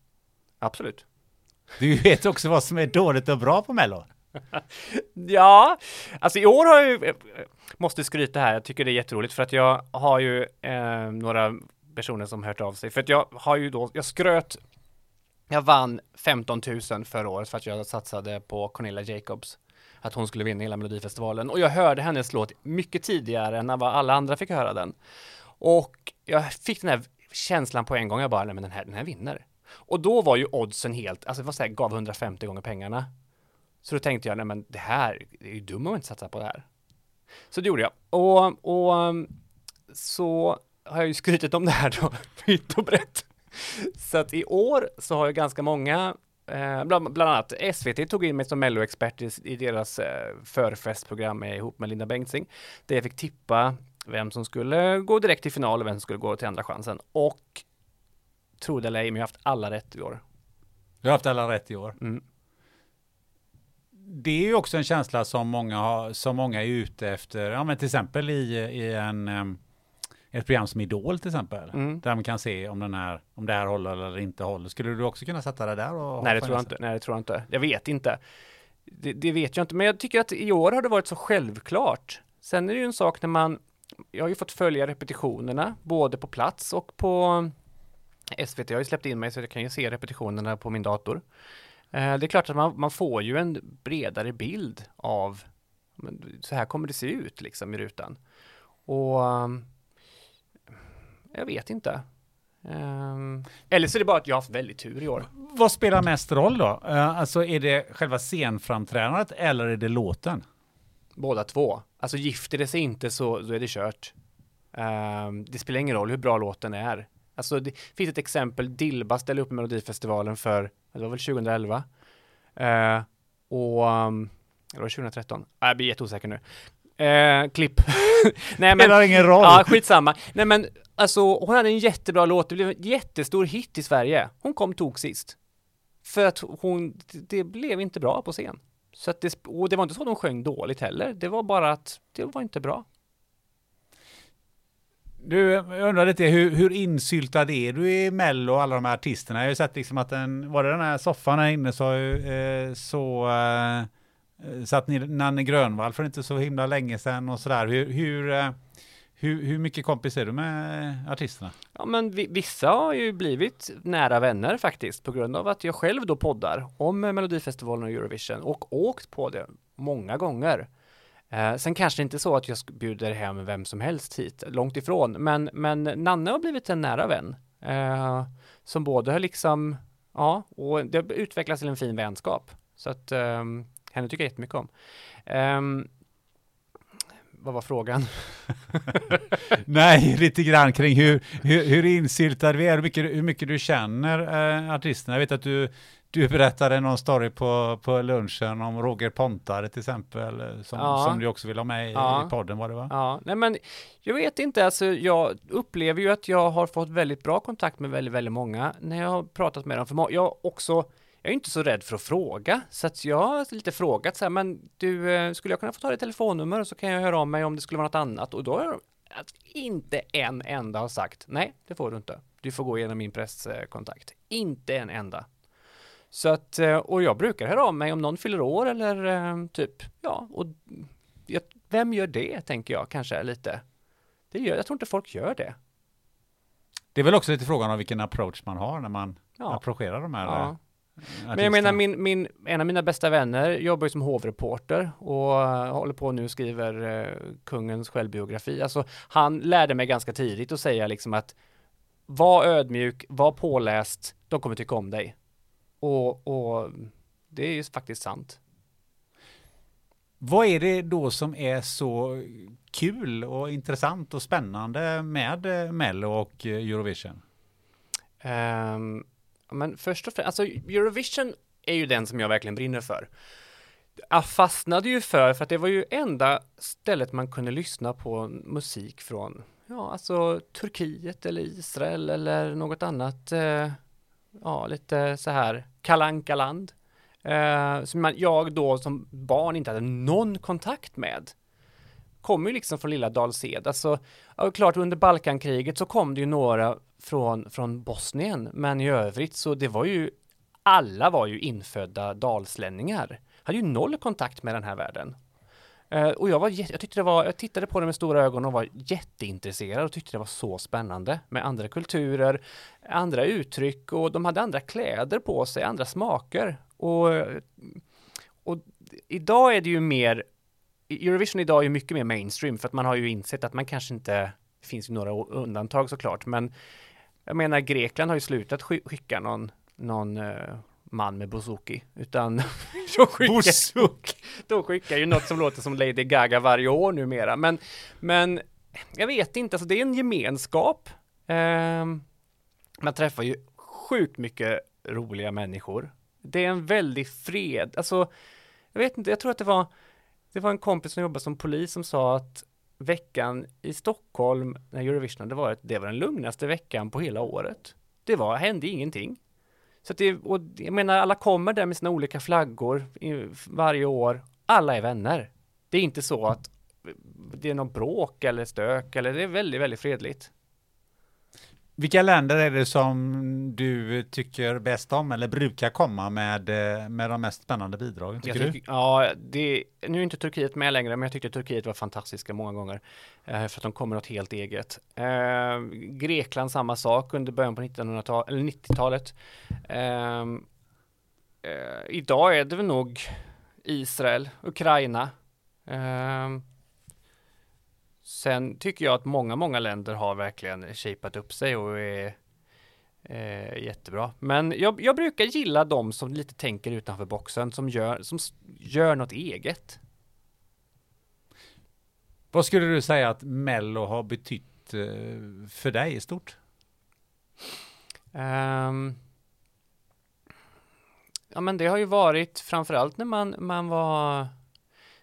Absolut. Du vet också vad som är dåligt och bra på Mello? ja, alltså i år har jag ju, måste skryta här, jag tycker det är jätteroligt för att jag har ju eh, några personer som hört av sig, för att jag har ju då, jag skröt, jag vann 15 000 förra året för att jag satsade på Cornelia Jacobs att hon skulle vinna hela Melodifestivalen. Och jag hörde hennes låt mycket tidigare än vad alla andra fick höra den. Och jag fick den här känslan på en gång, jag bara, nej men den här, den här vinner. Och då var ju oddsen helt, alltså vad säger, gav 150 gånger pengarna. Så då tänkte jag, nej men det här, det är ju dumt om inte satsar på det här. Så det gjorde jag. Och, och så har jag ju skrytit om det här då, vitt och brett. Så att i år så har jag ganska många Eh, bland, bland, annat SVT tog in mig som melloexpert i, i deras eh, förfestprogram ihop med Linda Bengtzing. Där jag fick tippa vem som skulle gå direkt till final och vem som skulle gå till andra chansen. Och tro det eller ej, men jag har haft alla rätt i år. Du har haft alla rätt i år. Mm. Det är ju också en känsla som många, har, som många är ute efter, ja men till exempel i, i en, em, ett program som Idol till exempel. Mm. Där man kan se om, den här, om det här håller eller inte håller. Skulle du också kunna sätta det där? Och Nej, det tror jag inte. Nej, det tror jag inte. Jag vet inte. Det, det vet jag inte, men jag tycker att i år har det varit så självklart. Sen är det ju en sak när man, jag har ju fått följa repetitionerna, både på plats och på SVT har ju släppt in mig så jag kan ju se repetitionerna på min dator. Eh, Det är klart att man, man får ju en bredare bild av så här kommer det se ut liksom i rutan. Och um, jag vet inte. Ehm, eller så är det bara att jag har haft väldigt tur i år. Vad spelar mest roll då? Eh, alltså är det själva scenframträdandet eller är det låten? Båda två. Alltså gifter det sig inte så, så är det kört. Ehm, det spelar ingen roll hur bra låten är. Alltså det finns ett exempel, Dilba ställde upp i Melodifestivalen för, det var väl 2011. Eh, och, um, eller var det 2013? Ah, jag blir jätteosäker nu. Eh, klipp. Nej men, Spelar ingen roll. ja skitsamma. Nej men, alltså hon hade en jättebra låt, det blev en jättestor hit i Sverige. Hon kom tog sist. För att hon, det- det blev inte bra på scen. Så att det, och det var inte så att hon sjöng dåligt heller. Det var bara att det var inte bra. Du, jag undrar lite hur, hur insyltad är du i Mello och alla de här artisterna? Jag har ju sett liksom att den, var det den här soffan här inne så, eh, så eh, satt ni Nanne Grönvall för inte så himla länge sedan och sådär. Hur, hur, eh, hur, hur mycket kompis är du med artisterna? Ja men vi, vissa har ju blivit nära vänner faktiskt på grund av att jag själv då poddar om Melodifestivalen och Eurovision och åkt på det många gånger. Eh, sen kanske det inte är så att jag bjuder hem vem som helst hit, långt ifrån, men, men Nanne har blivit en nära vän. Eh, som både har liksom, ja, och det har utvecklats till en fin vänskap. Så att eh, henne tycker jag jättemycket om. Ehm, vad var frågan? Nej, lite grann kring hur, hur, hur insyltad vi är, hur mycket, hur mycket du känner eh, artisterna. Jag vet att du, du berättade någon story på, på lunchen om Roger Pontare till exempel, eh, som, Ja. som du också vill ha med i, Ja. i podden var det va? Ja, nej men jag vet inte, alltså jag upplever ju att jag har fått väldigt bra kontakt med väldigt, väldigt många när jag har pratat med dem. För jag också, jag är inte så rädd för att fråga, så att jag har lite frågat så här, men du, eh, skulle jag kunna få ta ditt telefonnummer och så kan jag höra av mig om det skulle vara något annat? Och då har jag inte en enda har sagt, nej, det får du inte. Du får gå igenom min presskontakt. Inte en enda. Så att, eh, och jag brukar höra av mig om någon fyller år eller eh, typ, ja, och vem gör det, tänker jag kanske lite. Det gör, jag tror inte folk gör det. Det är väl också lite frågan om vilken approach man har när man Ja. approcherar de här Ja. Men jag menar, min, min, en av mina bästa vänner jobbar ju som hovreporter och håller på nu och skriver eh, kungens självbiografi. Alltså, han lärde mig ganska tidigt att säga liksom att var ödmjuk, var påläst, de kommer tycka om dig. Och, och det är ju faktiskt sant. Vad är det då som är så kul och intressant och spännande med eh, Mello och eh, Eurovision? Ehm, men först och främst, alltså Eurovision är ju den som jag verkligen brinner för. Jag fastnade ju för, för att det var ju enda stället man kunde lyssna på musik från, ja alltså Turkiet eller Israel eller något annat, eh, ja lite så här kalankaland. Eh, som man, jag då som barn inte hade någon kontakt med. Kommer ju liksom från lilla Dals-Ed. Alltså, ja, klart under Balkankriget så kom det ju några från, från Bosnien, men i övrigt så det var ju, alla var ju infödda dalslänningar. Hade ju noll kontakt med den här världen. Eh, och jag var, jag tyckte det var, jag tittade på det med stora ögon och var jätteintresserad och tyckte det var så spännande med andra kulturer, andra uttryck och de hade andra kläder på sig, andra smaker. Och, och idag är det ju mer Eurovision idag är ju mycket mer mainstream för att man har ju insett att man kanske inte, det finns ju några undantag såklart, men jag menar Grekland har ju slutat sk- skicka någon, någon eh, man med bouzouki, utan de skickar, de skickar ju något som låter som Lady Gaga varje år numera, men, men jag vet inte, alltså det är en gemenskap. Ehm, man träffar ju sjukt mycket roliga människor. Det är en väldig fred, alltså jag vet inte, jag tror att det var det var en kompis som jobbade som polis som sa att veckan i Stockholm när Eurovision hade varit, det var den lugnaste veckan på hela året. Det var, hände ingenting. Så att det, och jag menar, alla kommer där med sina olika flaggor varje år. Alla är vänner. Det är inte så att det är någon bråk eller stök eller det är väldigt, väldigt fredligt. Vilka länder är det som du tycker bäst om eller brukar komma med, eh, med de mest spännande bidragen? Tycker Jag du? ja, det, nu är inte Turkiet med längre, men jag tyckte Turkiet var fantastiska många gånger. Eh, för att de kommer något helt eget. Eh, Grekland samma sak under början på 1900-talet, eller 90-talet. Eh, eh, idag är det väl nog Israel, Ukraina. Sen tycker jag att många, många länder har verkligen shapat upp sig och är Eh, jättebra. Men jag, jag brukar gilla de som lite tänker utanför boxen, som gör, som gör något eget. Vad skulle du säga att Mello har betytt eh, för dig i stort? Ehm, ja men det har ju varit framförallt när man, man var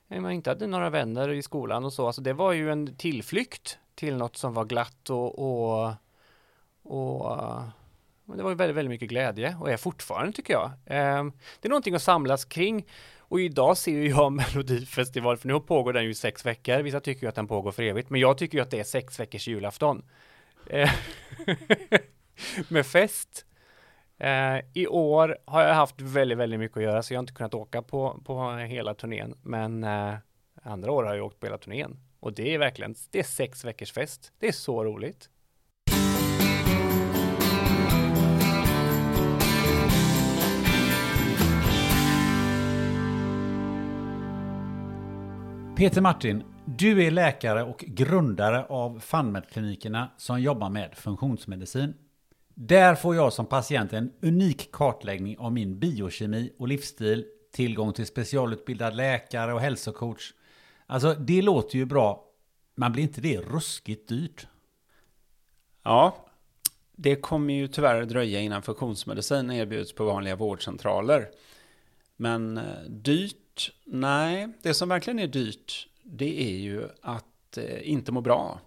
man inte hade några vänner i skolan och så. Alltså det var ju en tillflykt till något som var glatt och, och, och det var ju väldigt, väldigt mycket glädje och är fortfarande tycker jag. Ehm, det är någonting att samlas kring och idag ser ju jag Melodifestival, för nu pågår den ju i sex veckor. Vissa tycker ju att den pågår för evigt, men jag tycker ju att det är sex veckors julafton. Ehm, med fest. Eh, I år har jag haft väldigt, väldigt mycket att göra, så jag har inte kunnat åka på, på hela turnén. Men eh, andra år har jag åkt på hela turnén. Och det är verkligen, det är sex veckors fest. Det är så roligt. Peter Martin, du är läkare och grundare av FunMed-klinikerna som jobbar med funktionsmedicin. Där får jag som patient en unik kartläggning av min biokemi och livsstil, tillgång till specialutbildad läkare och hälsocoach. Alltså, det låter ju bra, men blir inte det ruskigt dyrt? Ja, det kommer ju tyvärr dröja innan funktionsmedicin erbjuds på vanliga vårdcentraler. Men eh, dyrt? Nej, det som verkligen är dyrt, det är ju att eh, inte må bra.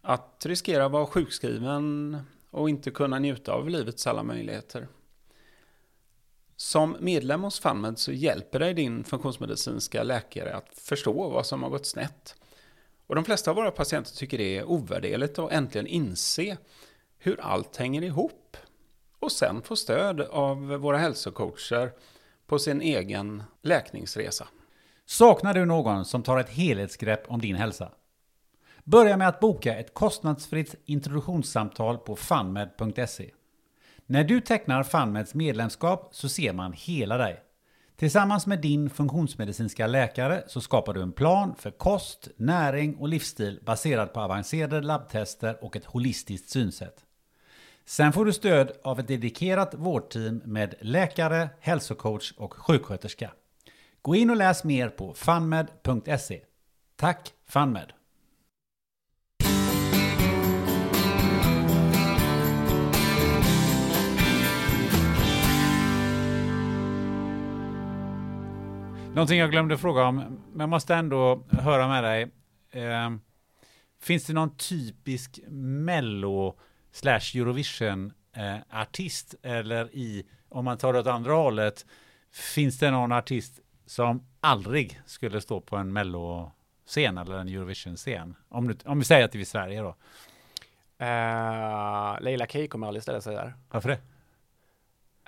Att riskera att vara sjukskriven och inte kunna njuta av livets alla möjligheter. Som medlem hos FunMed så hjälper dig din funktionsmedicinska läkare att förstå vad som har gått snett. Och de flesta av våra patienter tycker det är ovärderligt att äntligen inse hur allt hänger ihop. Och sen få stöd av våra hälsocoacher på sin egen läkningsresa. Saknar du någon som tar ett helhetsgrepp om din hälsa? Börja med att boka ett kostnadsfritt introduktionssamtal på funmed.se. När du tecknar FunMeds medlemskap så ser man hela dig. Tillsammans med din funktionsmedicinska läkare så skapar du en plan för kost, näring och livsstil baserad på avancerade labbtester och ett holistiskt synsätt. Sen får du stöd av ett dedikerat vårdteam med läkare, hälsocoach och sjuksköterska. Gå in och läs mer på funmed.se. Tack FunMed! Någonting jag glömde fråga om, men jag måste ändå höra med dig. Eh, finns det någon typisk mello slash Eurovision eh, artist eller i, om man tar det åt andra hållet, finns det någon artist som aldrig skulle stå på en mello-scen eller en Eurovision-scen? Om, du, om vi säger att det är i Sverige då. Uh, Leila Kay kommer aldrig ställa sig där. Varför det?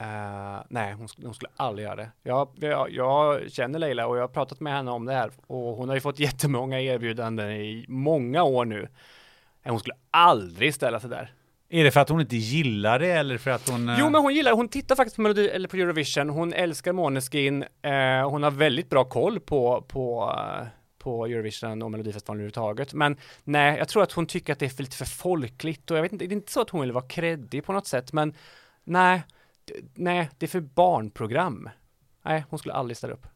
Eh, nej, hon, hon skulle aldrig göra det. Jag, jag, jag känner Leila och jag har pratat med henne om det här och hon har ju fått jättemånga erbjudanden i många år nu. Eh, Hon skulle aldrig ställa sig där. Är det för att hon inte gillar det eller för att hon... eh, Jo, men hon gillar, hon tittar faktiskt på Melodi, eller på Eurovision. Hon älskar Måneskin. Eh, hon har väldigt bra koll på, på, på Eurovision och Melodifestivalen överhuvudtaget. Men nej, jag tror att hon tycker att det är för lite för folkligt och jag vet inte, det är inte så att hon vill vara kreddig på något sätt, men nej, nej, det är för barnprogram. Nej, hon skulle aldrig ställa upp.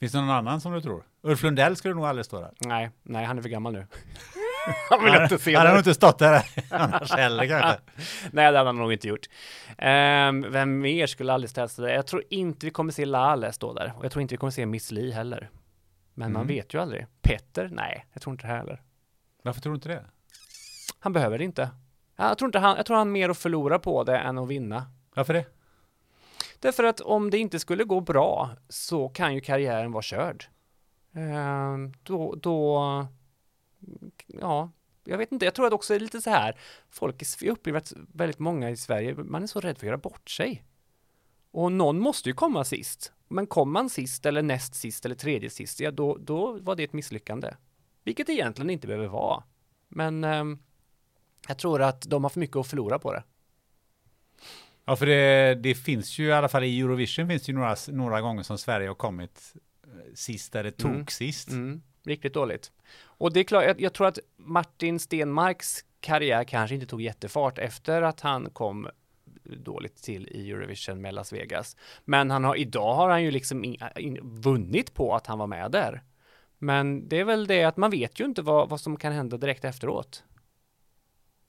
Finns det någon annan som du tror? Ulf Lundell skulle nog aldrig stå där. Nej, nej, han är för gammal nu. han vill inte se Han har nog inte stått där annars heller kanske. Nej, det hade han nog inte gjort. Ehm, vem mer skulle aldrig ställa sig där? Jag tror inte vi kommer se Lale stå där. Och jag tror inte vi kommer se Miss Li heller. Men man Mm. vet ju aldrig. Petter? Nej, jag tror inte det heller. Varför tror du inte det? Han behöver det inte. Jag tror inte han, jag tror han mer att förlora på det än att vinna. Varför det? Därför att om det inte skulle gå bra så kan ju karriären vara körd. Ehm, då, då, ja, jag vet inte, jag tror att också är lite så här, folk, upplever att väldigt många i Sverige, man är så rädd för att göra bort sig. Och någon måste ju komma sist. Men kom man sist eller näst sist eller tredje sist, ja då, då var det ett misslyckande. Vilket egentligen inte behöver vara. Men ehm, jag tror att de har för mycket att förlora på det. Ja, för det, det finns ju i alla fall i Eurovision finns det ju några, några gånger som Sverige har kommit eh, sist eller tok Mm. sist. Mm, riktigt dåligt. Och det är klart, jag, jag tror att Martin Stenmarks karriär kanske inte tog jättefart efter att han kom dåligt till i Eurovision med Las Vegas. Men han har, idag har han ju liksom in, in, vunnit på att han var med där. Men det är väl det att man vet ju inte vad, vad som kan hända direkt efteråt.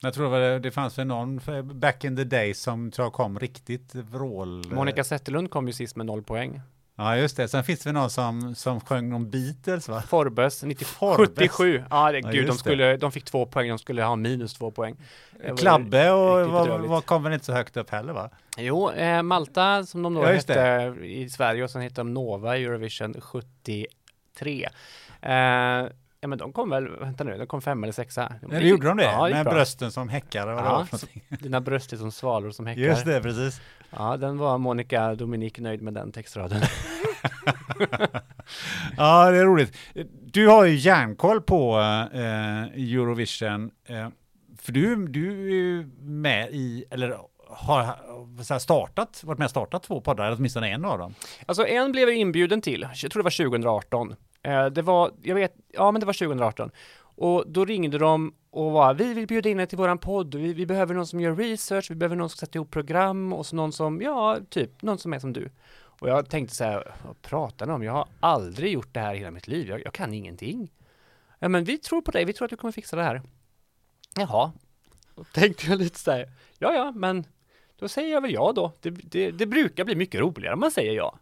Jag tror det, det fanns väl någon back in the day som tror jag kom riktigt vrål. Monica Zetterlund kom ju sist med noll poäng. Ja, just det. Sen finns det någon som, som sjöng om Beatles, va? Forbes, 90, Forbes. 77. Ja, det, Ja, gud, de, just det. skulle, de fick två poäng, de skulle ha minus två poäng. Det Klabbe och var, var kom väl inte så högt upp heller, va? Jo, eh, Malta som de då Ja, hette i Sverige och sen hette de Nova i Eurovision 73. Eh, ja men de kom väl, vänta nu, de kom fem eller sexa. Ja, det gjorde de det. Ja, gick med bra. brösten som häckar vad det Ja, någonting. Dina bröst är som svalor som häckar. Just det, precis. Ja, den var Monica Dominik nöjd med den textraden. Ja, det är roligt. Du har ju järnkoll på eh, Eurovision. Eh, för du, du är ju med i, eller har startat, varit med och startat två poddar, eller åtminstone en av dem. Alltså en blev jag inbjuden till, jag tror det var 2018. Eh, det var, jag vet, ja men det var 2018. Och då ringde de och var, vi vill bjuda in er till våran podd, vi, vi behöver någon som gör research, vi behöver någon som sätter ihop program och så någon som, ja, typ, någon som är som du. Och jag tänkte så här, vad pratar ni om? Jag har aldrig gjort det här i hela mitt liv, jag, jag kan ingenting. Ja men vi tror på dig, vi tror att du kommer fixa det här. Jaha, då tänkte jag lite så här, ja ja, men då säger jag väl ja då. Det, det, det brukar bli mycket roligare om man säger ja.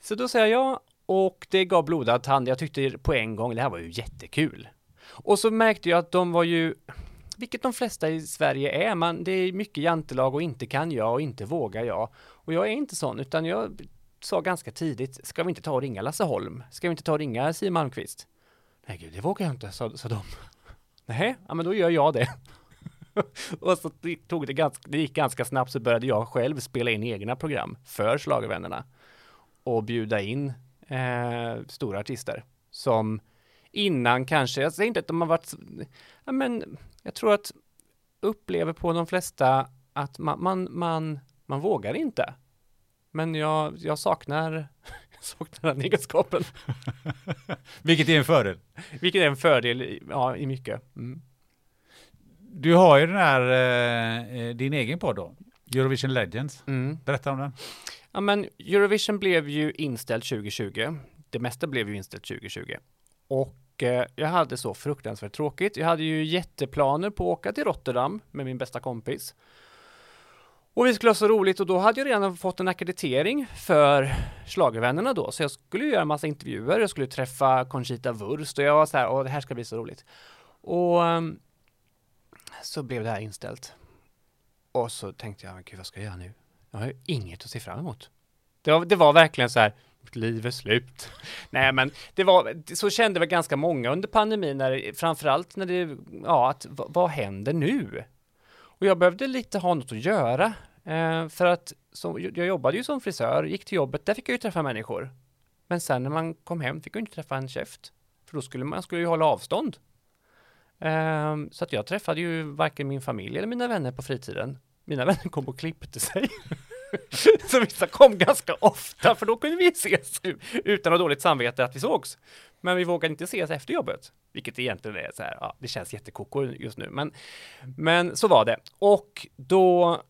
Så då säger jag ja och det gav blodad tand. Jag tyckte på en gång, det här var ju jättekul. Och så märkte jag att de var ju, vilket de flesta i Sverige är, man, det är mycket jantelag och inte kan jag och inte vågar jag. Och jag är inte sån, utan jag sa ganska tidigt, ska vi inte ta och ringa Lasse Holm? Ska vi inte ta och ringa Siw Malmkvist? Nej gud, det vågar jag inte, sa, sa de. Nej, ja men då gör jag det. och så tog det ganska, det gick ganska snabbt så började jag själv spela in egna program för Schlagervännerna och bjuda in eh, stora artister som innan kanske, jag säger inte att de har varit, ja, men jag tror att upplever på de flesta att man, man, man, man vågar inte. Men jag, jag saknar, saknar den egenskapen, Vilket är en fördel. vilket är en fördel ja, i mycket. Mm. Du har ju den här, eh, din egen podd då, Eurovision Legends. Mm. Berätta om den. Ja, men Eurovision blev ju inställt 2020. Det mesta blev ju inställt 2020. Och eh, jag hade så fruktansvärt tråkigt. Jag hade ju jätteplaner på att åka till Rotterdam med min bästa kompis. Och vi skulle ha så roligt och då hade jag redan fått en akkreditering för Schlagervännerna då. Så jag skulle göra en massa intervjuer, jag skulle träffa Conchita Wurst och jag var så här, åh det här ska bli så roligt. Och ehm, så blev det här inställt. Och så tänkte jag, men gud vad ska jag göra nu? Jag har ju inget att se fram emot. Det var, det var verkligen så här, mitt liv är slut. Nej men det var, så kände väl ganska många under pandemin, när, framförallt när det, ja, att vad, vad händer nu? Och jag behövde lite ha något att göra. Eh, för att så, jag jobbade ju som frisör, gick till jobbet, där fick jag ju träffa människor. Men sen när man kom hem fick jag inte träffa en käft. För då skulle man skulle ju hålla avstånd. Eh, så att jag träffade ju varken min familj eller mina vänner på fritiden. Mina vänner kom och klippte sig. så vissa kom ganska ofta, för då kunde vi ses utan att ha dåligt samvete att vi sågs. Men vi vågade inte ses efter jobbet, vilket egentligen är så här, ja, det känns jättekoko just nu, men, men så var det. Och då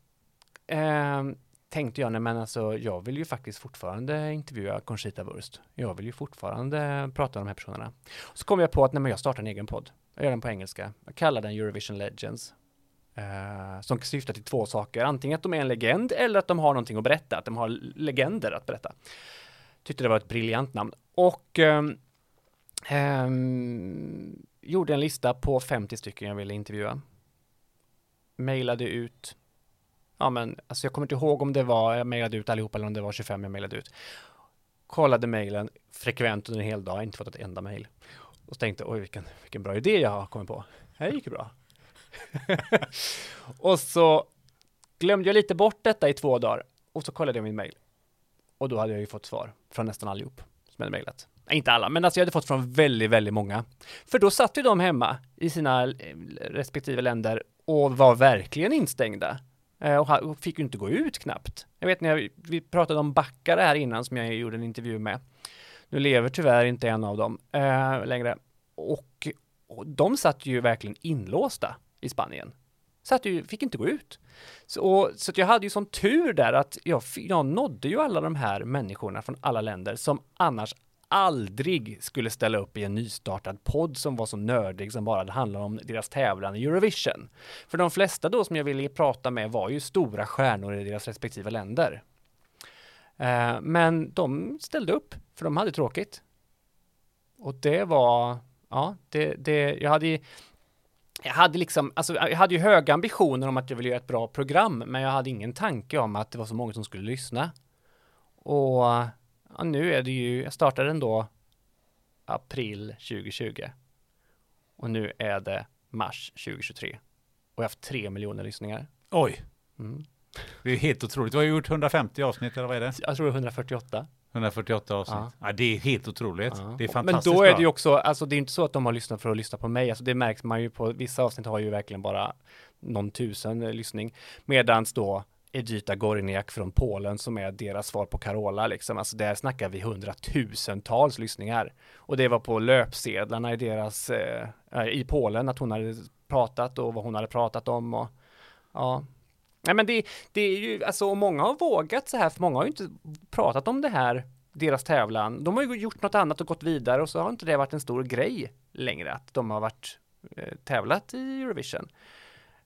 eh, tänkte jag, nej men alltså, jag vill ju faktiskt fortfarande intervjua Conchita Wurst. Jag vill ju fortfarande prata om de här personerna. Så kom jag på att, nej men jag startar en egen podd. Jag gör den på engelska. Jag kallar den Eurovision Legends. Eh, som syftar till två saker. Antingen att de är en legend eller att de har någonting att berätta. Att de har legender att berätta. Tyckte det var ett briljant namn. Och um, gjorde en lista på 50 stycken jag ville intervjua. mejlade ut, ja men alltså jag kommer inte ihåg om det var, jag mejlade ut allihopa eller om det var 25 jag mejlade ut. Kollade mejlen frekvent under en hel dag, inte fått ett enda mejl. Och tänkte, oj vilken, vilken bra idé jag har kommit på. Det här gick ju bra. och så glömde jag lite bort detta i två dagar och så kollade jag min mejl. Och då hade jag ju fått svar från nästan allihop som hade mejlat. Inte alla, men alltså jag hade fått från väldigt, väldigt många. För då satt ju de hemma i sina eh, respektive länder och var verkligen instängda. Eh, och och fick ju inte gå ut knappt. Jag vet när jag, vi pratade om backare här innan som jag gjorde en intervju med. Nu lever tyvärr inte en av dem eh, längre. Och, och de satt ju verkligen inlåsta i Spanien. så att du fick inte gå ut. Så, och, så att jag hade ju sån tur där att jag, jag nådde ju alla de här människorna från alla länder som annars aldrig skulle ställa upp i en nystartad podd som var så nördig som bara handlade handlar om deras tävlan i Eurovision. För de flesta då som jag ville prata med var ju stora stjärnor i deras respektive länder. Eh, men de ställde upp, för de hade tråkigt. Och det var, ja, det, det, jag hade ju- jag hade liksom, alltså jag hade ju höga ambitioner om att jag ville göra ett bra program, men jag hade ingen tanke om att det var så många som skulle lyssna. Och ja, nu är det ju, jag startade den då april 2020. Och nu är det mars 2023. Och jag har haft tre miljoner lyssningar. Oj, Mm. det är helt otroligt. Du har gjort 150 avsnitt, eller vad är det? Jag tror det är 148. 148 avsnitt. Ja. Ja. det är helt otroligt. Ja. Det är Men fantastiskt då är det ju också, alltså det är inte så att de har lyssnat för att lyssna på mig, alltså det märks man ju på, vissa avsnitt har ju verkligen bara någon tusen eh, lyssning, medans då Edita Gorniak från Polen som är deras svar på Carola liksom, alltså där snackar vi hundratusentals lyssningar. Och det var på löpsedlarna i deras, eh, i Polen, att hon hade pratat och vad hon hade pratat om och ja. Nej men det, det är ju, alltså och många har vågat så här, för många har ju inte pratat om det här, deras tävlan. De har ju gjort något annat och gått vidare och så har inte det varit en stor grej längre att de har varit eh, tävlat i Eurovision.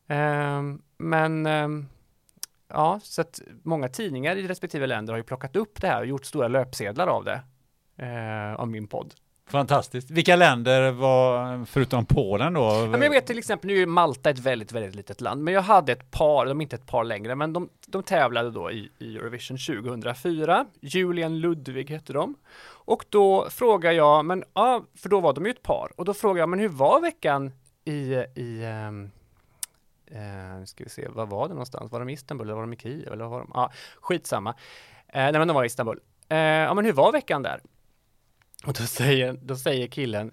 Eh, men eh, ja, så att många tidningar i respektive länder har ju plockat upp det här och gjort stora löpsedlar av det. Eh, av min podd. Fantastiskt. Vilka länder var, förutom Polen då? Ja, men jag vet till exempel, nu är Malta ett väldigt, väldigt litet land, men jag hade ett par, de är inte ett par längre, men de, de tävlade då i, i Eurovision 2004. Julian Ludvig hette de. Och då frågar jag, men ja, för då var de ju ett par, och då frågar jag, men hur var veckan i, i um, eh, ska vi se, var var det någonstans? Var de i Istanbul eller var de i Kiev? Eller var de? Ja, skitsamma. Uh, nej, men de var i Istanbul. Uh, ja, men hur var veckan där? Och då säger, då säger killen,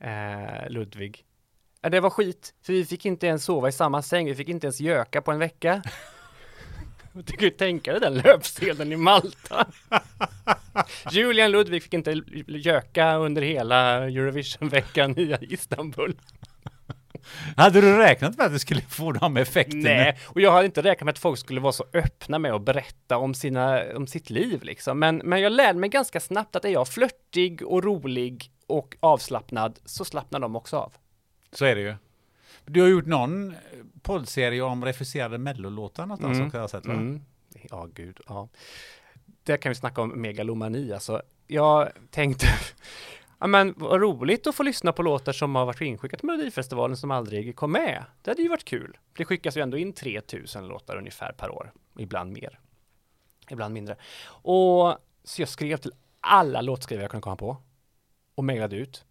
eh, Ludvig, ja, det var skit, för vi fick inte ens sova i samma säng, vi fick inte ens göka på en vecka. Du kan ju tänka dig den löpsedeln i Malta. Julian Ludvig fick inte göka under hela Eurovision-veckan i Istanbul. Hade du räknat med att du skulle få de effekterna? Nej, och jag hade inte räknat med att folk skulle vara så öppna med att berätta om, sina, om sitt liv liksom. Men, men jag lärde mig ganska snabbt att är jag flörtig och rolig och avslappnad så slappnar de också av. Så är det ju. Du har gjort någon poddserie om refuserade mellolåtar någonstans Mm. har jag sett va? Mm. Ja, gud, ja. Där kan vi snacka om megalomani, alltså. Jag tänkte, ja men vad roligt att få lyssna på låtar som har varit inskickat till Melodifestivalen som aldrig kom med. Det hade ju varit kul. Det skickas ju ändå in 3000 låtar ungefär per år, ibland mer, ibland mindre. Och så jag skrev till alla låtskrivare jag kunde komma på och mejlade ut.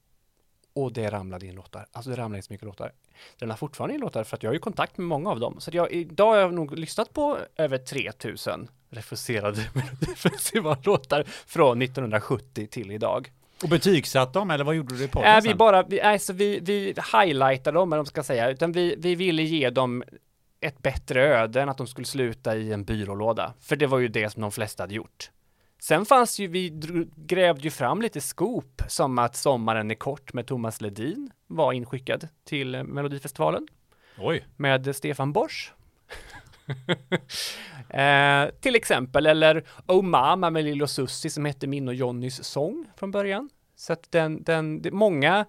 Och det ramlade in låtar. Alltså det ramlade in så mycket låtar. Den har fortfarande in låtar för att jag har ju kontakt med många av dem. Så att jag, idag har jag nog lyssnat på över 3000 refuserade Melodifestivallåtar från 1970 till idag. Och betygsatt dem eller vad gjorde du i podden Äh, vi sen? bara, vi, alltså vi, vi highlightade dem, eller man ska säga, utan vi, vi ville ge dem ett bättre öde än att de skulle sluta i en byrålåda. För det var ju det som de flesta hade gjort. Sen fanns ju, vi grävde ju fram lite scoop som att Sommaren är kort med Thomas Ledin var inskickad till Melodifestivalen Oj. med Stefan Borsch. eh, till exempel, eller Oh Mama med Lilo Susie som hette min och Jonnys sång från början. Så att den, den, det, många,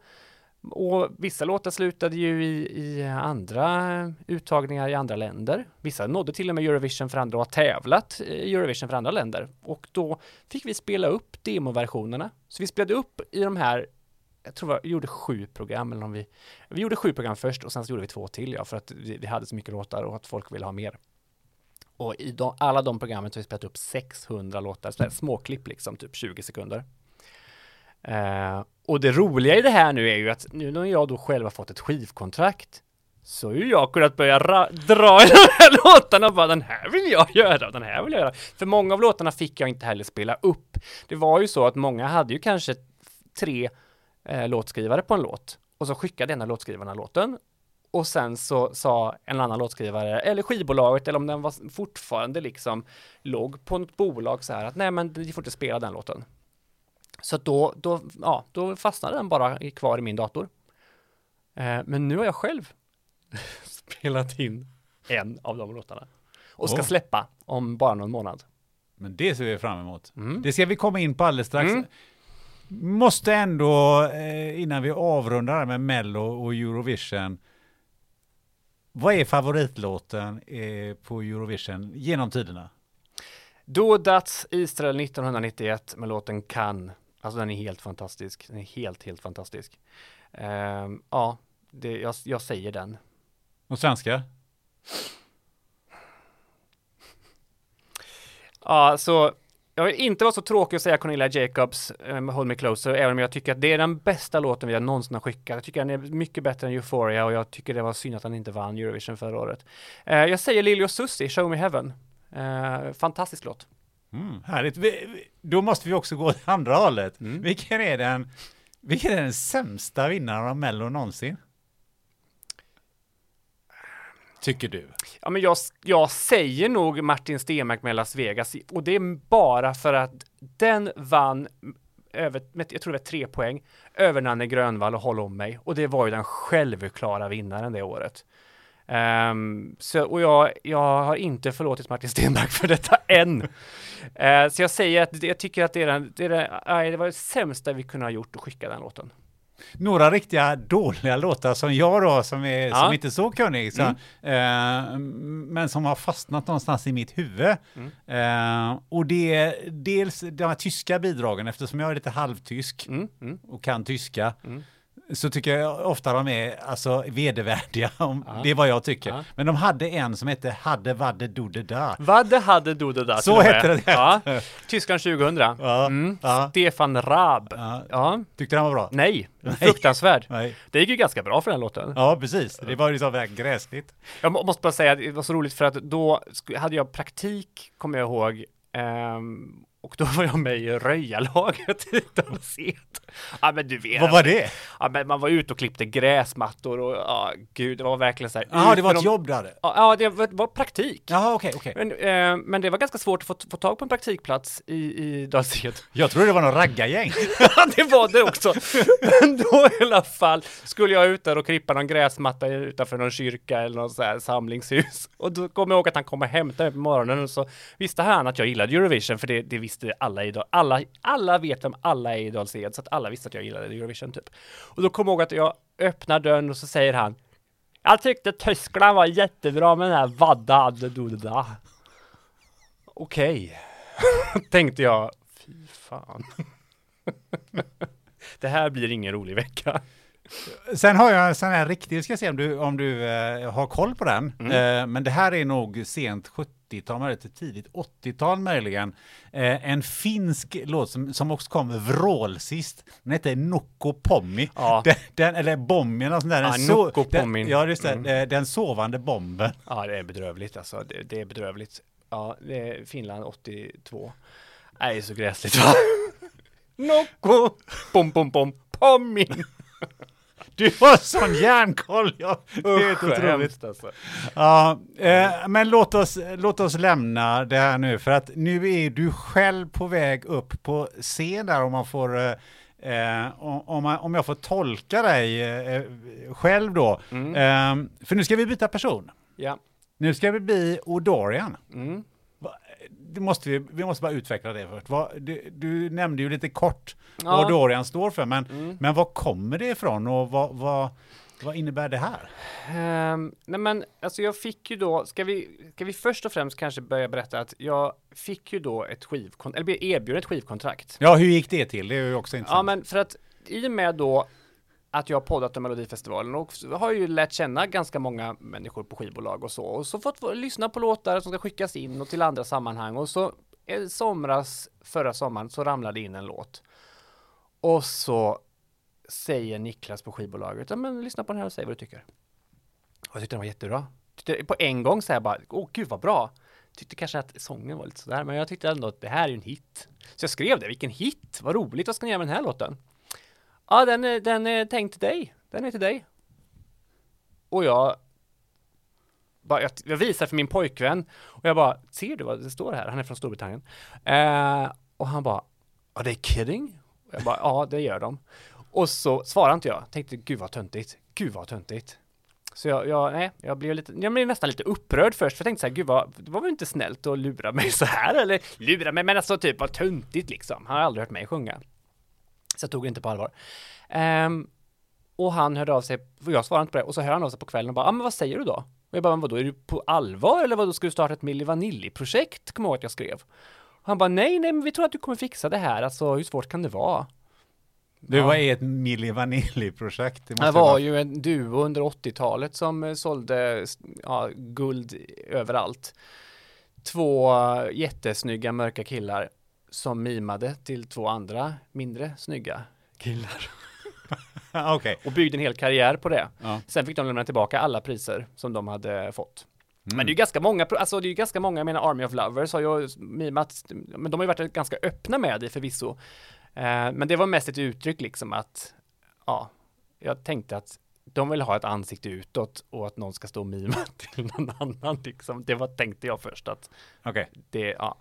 och vissa låtar slutade ju i, i andra uttagningar i andra länder. Vissa nådde till och med Eurovision för andra och har tävlat i Eurovision för andra länder. Och då fick vi spela upp demoversionerna. Så vi spelade upp i de här jag tror vi gjorde sju program eller om vi, vi gjorde sju program först och sen så gjorde vi två till ja, för att vi, vi hade så mycket låtar och att folk ville ha mer. Och i de, alla de programmen så har vi spelat upp 600 låtar, så småklipp liksom, typ 20 sekunder. Eh, och det roliga i det här nu är ju att nu när jag då själv har fått ett skivkontrakt så har ju jag kunnat börja dra i de här låtarna och bara den här vill jag göra, den här vill jag göra. För många av låtarna fick jag inte heller spela upp. Det var ju så att många hade ju kanske tre eh, låtskrivare på en låt och så skickade ena låtskrivarna låten och sen så sa en annan låtskrivare eller skivbolaget eller om den var fortfarande liksom låg på ett bolag så här att nej men ni får inte spela den låten. Så då, då, ja, då fastnade den bara kvar i min dator. Eh, men nu har jag själv spelat in en av de låtarna och ska Oh. släppa om bara någon månad. Men det ser vi fram emot. Mm. Det ska vi komma in på alldeles strax. Mm. Måste ändå, eh, innan vi avrundar med Mello och Eurovision. Vad är favoritlåten eh, på Eurovision genom tiderna? Do That's Israel 1991 med låten Kan. Alltså den är helt fantastisk. Den är helt, helt fantastisk. Ehm, ja, det, jag, jag säger den. Och svenska? Ja, så jag vill inte vara så tråkig att säga Cornelia Jacobs med Hold Me Closer, även om jag tycker att det är den bästa låten vi har någonsin har skickat. Jag tycker den är mycket bättre än Euphoria och jag tycker det var synd att han inte vann Eurovision förra året. Eh, jag säger Lili och Susie, Show Me Heaven. Eh, fantastisk låt. Mm, härligt. Vi, då måste vi också gå åt andra hållet. Mm. Vilken, är den, vilken är den sämsta vinnaren av Mello någonsin? Tycker du? Ja, men jag, jag säger nog Martin Stenmark med Las Vegas och det är bara för att den vann över, jag tror det var tre poäng, över Nanne Grönvall och Håll om mig. Och det var ju den självklara vinnaren det året. Um, så, och jag, jag har inte förlåtit Martin Stenmark för detta än. uh, så jag säger att jag tycker att det är den, det, är den, aj, det var det sämsta vi kunde ha gjort att skicka den låten. Några riktiga dåliga låtar som jag då, som är Ja. som inte är så kunnig, så, Mm. eh, men som har fastnat någonstans i mitt huvud. Mm. Eh, och det är dels de här tyska bidragen, eftersom jag är lite halvtysk Mm, mm. och kan tyska. Så tycker jag ofta de är alltså vedervärdiga, om, Ja. det är vad jag tycker. Ja. Men de hade en som hette Hade Vadde Dode Da. Vadde hade du det där? Så hette det. Ja. Tyskland 2000. Ja. Mm. Stefan Raab. Ja. Tyckte den var bra? Nej, fruktansvärd. Nej. Det gick ju ganska bra för den låten. Ja, precis. Det var ju så väl gräsligt. Jag må- måste bara säga att det var så roligt för att då hade jag praktik, kommer jag ihåg, ehm, och då var jag med i röjarlaget i Dalaset. Ja men du vet. Vad var det? Ja men man var ute och klippte gräsmattor och ja gud det var verkligen så här. Jaha, ut det var ett de- jobb du hade? Ja, Ja det var, det var praktik. Jaha, okej, okej. Men, eh, men det var ganska svårt att få, få tag på en praktikplats i, i Dalaset. Jag trodde det var någon raggargäng. Ja, det var det också. Men då i alla fall skulle jag ut där och klippa någon gräsmatta utanför någon kyrka eller någon så här samlingshus. Och då kommer jag ihåg att han kom och hämtade mig på morgonen och så visste han att jag gillade Eurovision för det, det visste alla i alla, alla vet vem alla är i Dals-Ed så att alla visste att jag gillade Eurovision typ. Och då kommer jag ihåg att jag öppnar dörren och så säger han Jag tyckte Tyskland var jättebra med den här vadda. Okej, tänkte jag. Fy fan. Det här blir ingen rolig vecka. Sen har jag en sån här riktig, ska se om du, om du eh, har koll på den. Mm. Eh, men det här är nog sent 70-tal, möjligen tidigt 80-tal möjligen. Eh, en finsk låt som, som också kom vrålsist. Den heter Nocco Pommi. Ja. Den, den, eller Bommi eller något sånt där. Den Ja, Nocco den, Pommi. Ja, just det. Mm. eh, Den sovande bomben. Ja, det är bedrövligt alltså. Det, det är bedrövligt. Ja, det är Finland 82. Nej, det är så gräsligt va? Nocco! Bom, bom, bom. Pommin! Du har sån järnkoll! Ja, det är helt otroligt. hemskt alltså. Ja, eh, men låt oss, låt oss lämna det här nu för att nu är du själv på väg upp på scen där om man får eh, Eh, om, om, jag får tolka dig eh, själv då. Mm. Eh, för nu ska vi byta person. Ja. Nu ska vi bli Odorian. Mm. Det måste vi, vi måste bara utveckla det först. Vad, du, du nämnde ju lite kort Ja. vad Dorian står för, men, Mm. men var kommer det ifrån och vad, vad, vad innebär det här? Ehm, nej men alltså jag fick ju då, ska vi, ska vi först och främst kanske börja berätta att jag fick ju då ett skivkontrakt, eller blev erbjuden ett skivkontrakt. Ja, hur gick det till? Det är ju också intressant. Ja men för att i och med då att jag har poddat om Melodifestivalen och har ju lärt känna ganska många människor på skivbolag och så och så fått lyssna på låtar som ska skickas in och till andra sammanhang och så eh, somras, förra sommaren, så ramlade in en låt. Och så säger Niklas på skivbolaget, ja men lyssna på den här och säg vad du tycker. Och jag tyckte den var jättebra. Tyckte, på en gång så här bara, åh gud vad bra. Tyckte kanske att sången var lite sådär, men jag tyckte ändå att det här är ju en hit. Så jag skrev det, vilken hit, vad roligt, vad ska ni göra med den här låten? Ja, den är, den är tänkt till dig, den är till dig. Och jag bara, jag, jag visar för min pojkvän och jag bara, ser du vad det står här? Han är från Storbritannien. Eh, och han bara, are they kidding? Och jag bara, ja det gör de. Och så svarade inte jag, tänkte gud vad töntigt, gud vad töntigt. Så jag, jag, nej, jag blev lite, jag blev nästan lite upprörd först, för jag tänkte så här, gud vad, det var väl inte snällt att lura mig så här, eller lura mig, men alltså typ vad töntigt liksom. Han har aldrig hört mig sjunga. Så jag tog det inte på allvar. Um, och han hörde av sig, och jag svarade inte på det, och så hör han av sig på kvällen och bara, ja ah, men vad säger du då? Och jag bara, men vadå, är du på allvar eller vadå, ska du starta ett Milli Vanilli-projekt? Kommer jag ihåg att jag skrev. Och han bara, nej, nej, men vi tror att du kommer fixa det här, alltså hur svårt kan det vara? Du, ja. vad är ett Milli Vanilli-projekt? Det, det var vara... ju en duo under 80-talet som eh, sålde ja, guld överallt. Två jättesnygga mörka killar som mimade till två andra mindre snygga killar. okay. Och byggde en hel karriär på det. Ja. Sen fick de lämna tillbaka alla priser som de hade fått. Mm. Men det är ju ganska många, alltså det är ju ganska många, jag menar Army of Lovers har ju mimat, men de har ju varit ganska öppna med det förvisso. Eh, men det var mest ett uttryck liksom att, ja, jag tänkte att de vill ha ett ansikte utåt och att någon ska stå och mima till någon annan liksom. Det var tänkte jag först att, okej, okay. det, ja.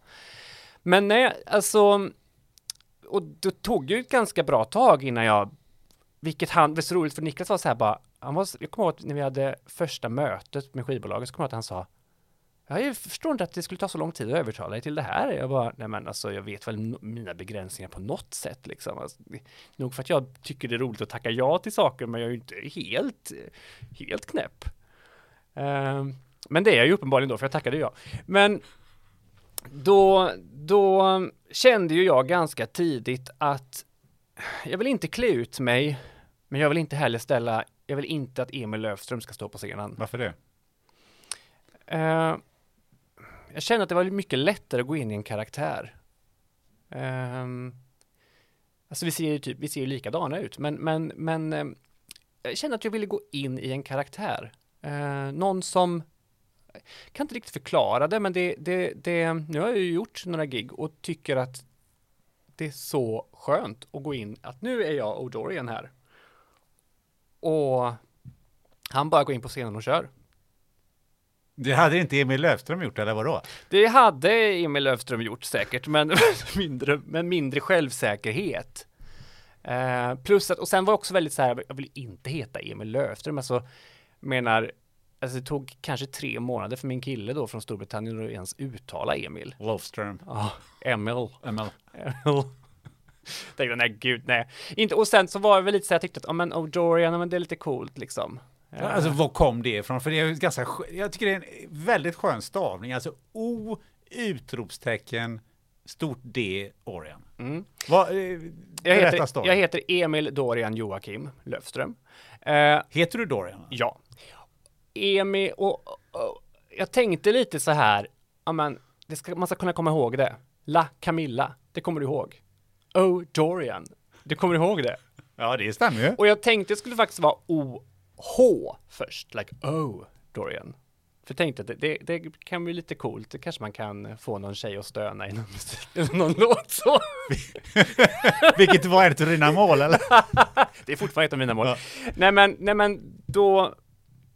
Men nej, alltså, och det tog ju ett ganska bra tag innan jag vilket han, det är så roligt för Niklas var så här bara, han var, jag kommer ihåg att när vi hade första mötet med skivbolaget så kommer jag ihåg att han sa jag förstår inte att det skulle ta så lång tid att övertala dig till det här. Jag bara, nej men alltså jag vet väl mina begränsningar på något sätt liksom. Alltså, nog för att jag tycker det är roligt att tacka ja till saker, men jag är ju inte helt, helt knäpp. Uh, men det är jag ju uppenbarligen då, för jag tackade ja. Men då, då kände ju jag ganska tidigt att jag vill inte klä ut mig, men jag vill inte heller ställa, jag vill inte att Emil Löfström ska stå på scenen. Varför det? Uh, jag känner att det var mycket lättare att gå in i en karaktär. Um, alltså vi ser ju typ, vi ser ju likadana ut, men, men, men um, jag känner att jag ville gå in i en karaktär. Uh, någon som, kan inte riktigt förklara det, men det, det, det, nu har jag ju gjort några gig och tycker att det är så skönt att gå in, att nu är jag O'Dorian här. Och han bara går in på scenen och kör. Det hade inte Emil Löfström gjort, eller vadå? Det hade Emil Löfström gjort säkert, men mindre, men mindre självsäkerhet. Eh, plus att, och sen var jag också väldigt så här, jag vill inte heta Emil Löfström, alltså menar, alltså det tog kanske tre månader för min kille då från Storbritannien att ens uttala Emil. Löfström. Ja, Emil. Emil. Emil. Tänkte, nej gud, nej. Inte, och sen så var jag väl lite så jag tyckte att, ja men O'Dorian, men det är lite coolt liksom. Ja. Alltså var kom det ifrån? För det är ganska, jag tycker det är en väldigt skön stavning, alltså O, utropstecken, stort D, Orion. Mm. Vad, eh, jag, heter, jag heter Emil Dorian Joakim Löfström. Eh, heter du Dorian? Ja. Emil, och, och, jag tänkte lite så här, men, ska, man ska kunna komma ihåg det. La Camilla, det kommer du ihåg. Oh, Dorian, du kommer ihåg det? Ja, det stämmer ju. Och jag tänkte det skulle faktiskt vara O H först, like oh, Dorian. För jag tänkte att det, det, det, kan bli lite coolt, det kanske man kan få någon tjej att stöna i någon musik, någon låt så. Vilket var ett av dina mål eller? det är fortfarande ett av mina mål. Ja. Nej men, nej men då,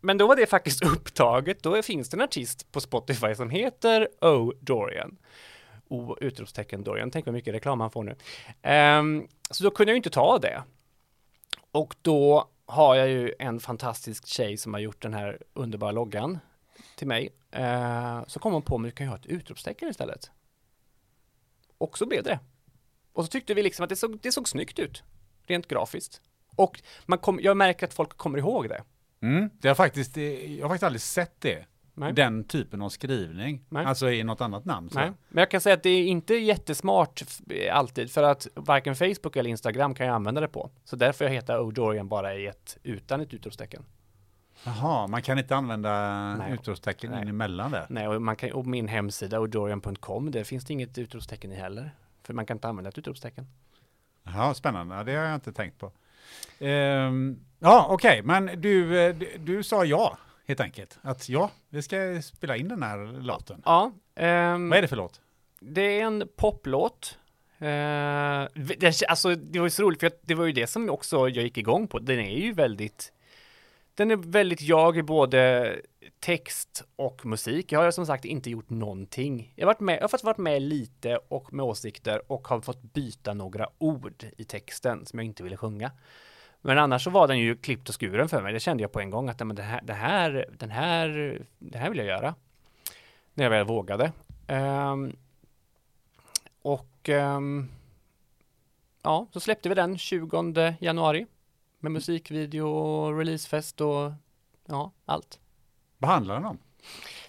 men då var det faktiskt upptaget, då finns det en artist på Spotify som heter O. Dorian. O utropstecken Dorian, tänk vad mycket reklam han får nu. Um, så då kunde jag ju inte ta det. Och då har jag ju en fantastisk tjej som har gjort den här underbara loggan till mig. Uh, så kom hon på mig, kan jag ha ett utropstecken istället? Och så blev det. Och så tyckte vi liksom att det såg, det såg snyggt ut, rent grafiskt. Och man kom, jag märker att folk kommer ihåg det. Mm, det har faktiskt, jag har faktiskt aldrig sett det. Nej. den typen av skrivning. Nej. Alltså i något annat namn. Men jag kan säga att det är inte jättesmart f- alltid för att varken Facebook eller Instagram kan jag använda det på. Så därför jag heter O'Dorian bara i ett utan ett utropstecken. Jaha, man kan inte använda Nej. utropstecken Nej. in emellan där. Nej, och, man kan, och min hemsida O'Dorian.com, där finns det inget utropstecken i heller. För man kan inte använda ett utropstecken. Jaha, spännande. Ja, Det har jag inte tänkt på. Ehm, ja, okej, men du, eh, du, du sa ja, helt enkelt. Att ja, vi ska spela in den här låten. Ja, ehm, Vad är det för låt? det är en poplåt. Eh, det, alltså, det var ju så roligt för det var ju det som också jag gick igång på. Den är ju väldigt Den är väldigt jag i både text och musik. Jag har som sagt inte gjort någonting. Jag har, varit med, jag har fått varit med lite och med åsikter och har fått byta några ord i texten som jag inte ville sjunga. Men annars så var den ju klippt och skuren för mig. Det kände jag på en gång att men det, här, det, här, den här, det här vill jag göra. När jag väl vågade. Um, och um, ja, så släppte vi den 20 januari med musikvideo och releasefest och ja, allt. Vad handlar den om?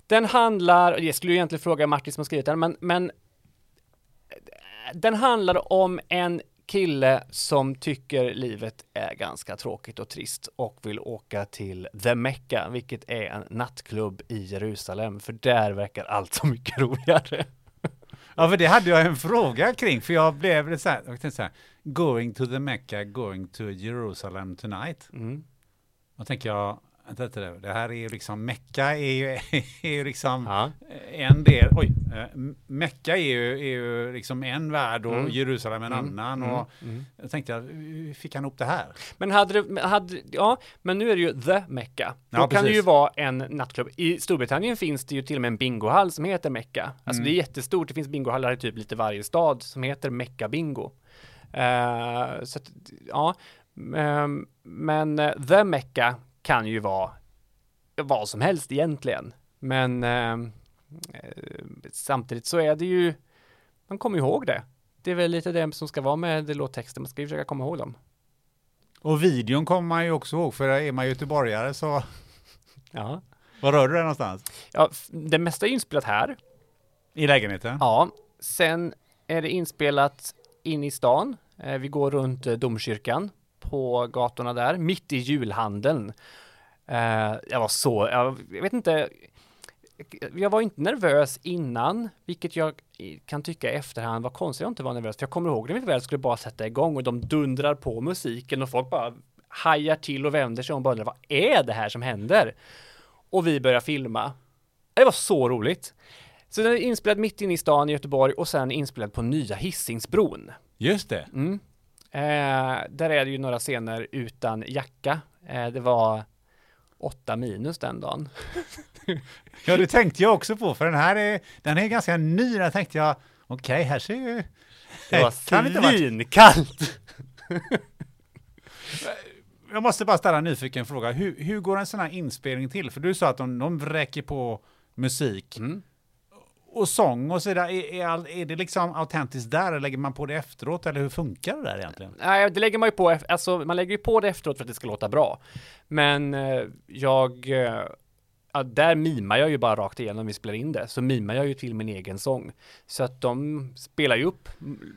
Den handlar, jag skulle ju egentligen fråga Martin som har skrivit den, men, men den handlar om en kille som tycker livet är ganska tråkigt och trist och vill åka till The Mecca, vilket är en nattklubb i Jerusalem, för där verkar allt så mycket roligare. Ja, för det hade jag en fråga kring, för jag blev lite så här, jag tänkte så här, going to the Mecca, going to Jerusalem tonight. Mm. Då tänker jag, det här är ju liksom, Mecka är ju, är ju liksom Ja. en del, oj, eh, Mecka är ju, är ju liksom en värld och Mm. Jerusalem en Mm, annan mm, och mm. jag tänkte, hur fick han ihop det här? Men hade det, hade, ja, men nu är det ju The Mecca. Då Ja, kan det ju precis. vara en nattklubb. I Storbritannien finns det ju till och med en bingohall som heter Mecca. Alltså Mm. det är jättestort, det finns bingohallar i typ lite varje stad som heter Mecca Bingo. Eh, så att, ja, Ehm, men eh, The Mecca kan ju vara vad som helst egentligen. Men ehm, eh, samtidigt så är det ju, man kommer ihåg det. Det är väl lite det som ska vara med låttexten, man ska ju försöka komma ihåg dem. Och videon kommer man ju också ihåg, för är man göteborgare så, Ja. var rör du dig någonstans? Ja, det mesta är inspelat här. I lägenheten? Ja, sen är det inspelat in i stan. Eh, Vi går runt eh, domkyrkan på gatorna där, mitt i julhandeln. Eh, Jag var så, jag jag vet inte, jag var inte nervös innan, vilket jag kan tycka i efterhand var konstigt att jag inte var nervös, för jag kommer ihåg när vi väl skulle bara sätta igång och de dundrar på musiken och folk bara hajar till och vänder sig om och bara undrar, vad är det här som händer? Och vi börjar filma. Det var så roligt. Så den är inspelad mitt inne i stan i Göteborg och sen inspelad på nya Hisingsbron. Just det. Mm. Eh, där är det ju några scener utan jacka. Eh, det var åtta minus den dagen. Ja, det tänkte jag också på, för den här är, den är ganska ny. Där tänkte jag, okej, här ser ju... Det var svinkallt! Jag måste bara ställa en nyfiken fråga. Hur, hur går en sån här inspelning till? För du sa att de, de vräker på musik Mm och sång och så där. Är, är, är det liksom autentiskt där eller lägger man på det efteråt? Eller hur funkar det där egentligen? Nej, det lägger man ju på, alltså man lägger ju på det efteråt för att det ska låta bra. Men eh, jag, eh, ja, där mimar jag ju bara rakt igenom vi spelar in det, så mimar jag ju till min egen sång. Så att de spelar ju upp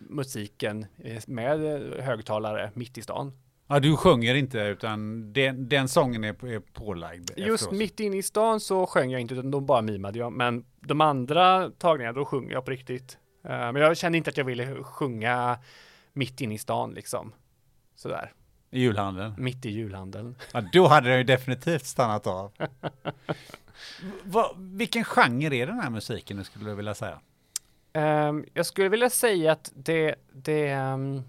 musiken eh, med högtalare mitt i stan. Ja, du sjunger inte utan den, den sången är, är pålagd Just efteråt. mitt inne i stan så sjöng jag inte, utan de bara mimade jag. Men de andra tagningarna, då sjunger jag på riktigt. Eh, men jag kände inte att jag ville sjunga mitt inne i stan liksom. Sådär, I julhandeln. mitt i julhandeln. Ja, då hade den ju definitivt stannat av. Va, vilken genre är den här musiken, skulle du vilja säga? Ehm, jag skulle vilja säga att det, det um...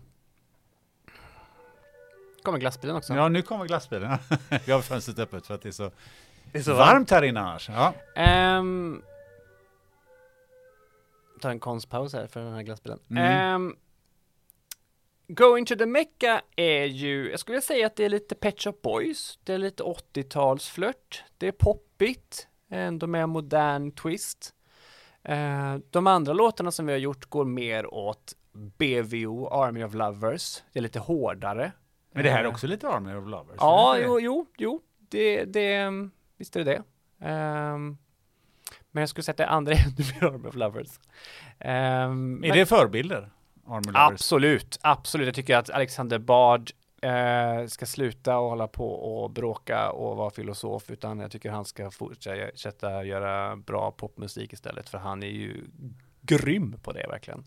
kommer glassbilen också. Ja, nu kommer glassbilen. Vi har fönstret öppet för att det är så, det är så varmt här inne annars. Ja. Um... Ta en konstpaus här för den här glassbilen. Mm. Ehm, Going to the Mecca är ju, jag skulle säga att det är lite Pet Shop Boys, det är lite 80-talsflört, det är poppigt, ändå med en modern twist. Eh, de andra låtarna som vi har gjort går mer åt BVO, Army of Lovers, det är lite hårdare. Men det här är Eh, också lite Army of Lovers. Ja, jo, jo, jo, det, det, visst är det det. Ehm, Men jag skulle säga att det andra är ännu mer Army of Lovers. Um, är det förebilder? Army Lovers? Absolut, absolut. Jag tycker att Alexander Bard eh, ska sluta och hålla på och bråka och vara filosof, utan jag tycker han ska fortsätta göra bra popmusik istället, för han är ju grym på det verkligen.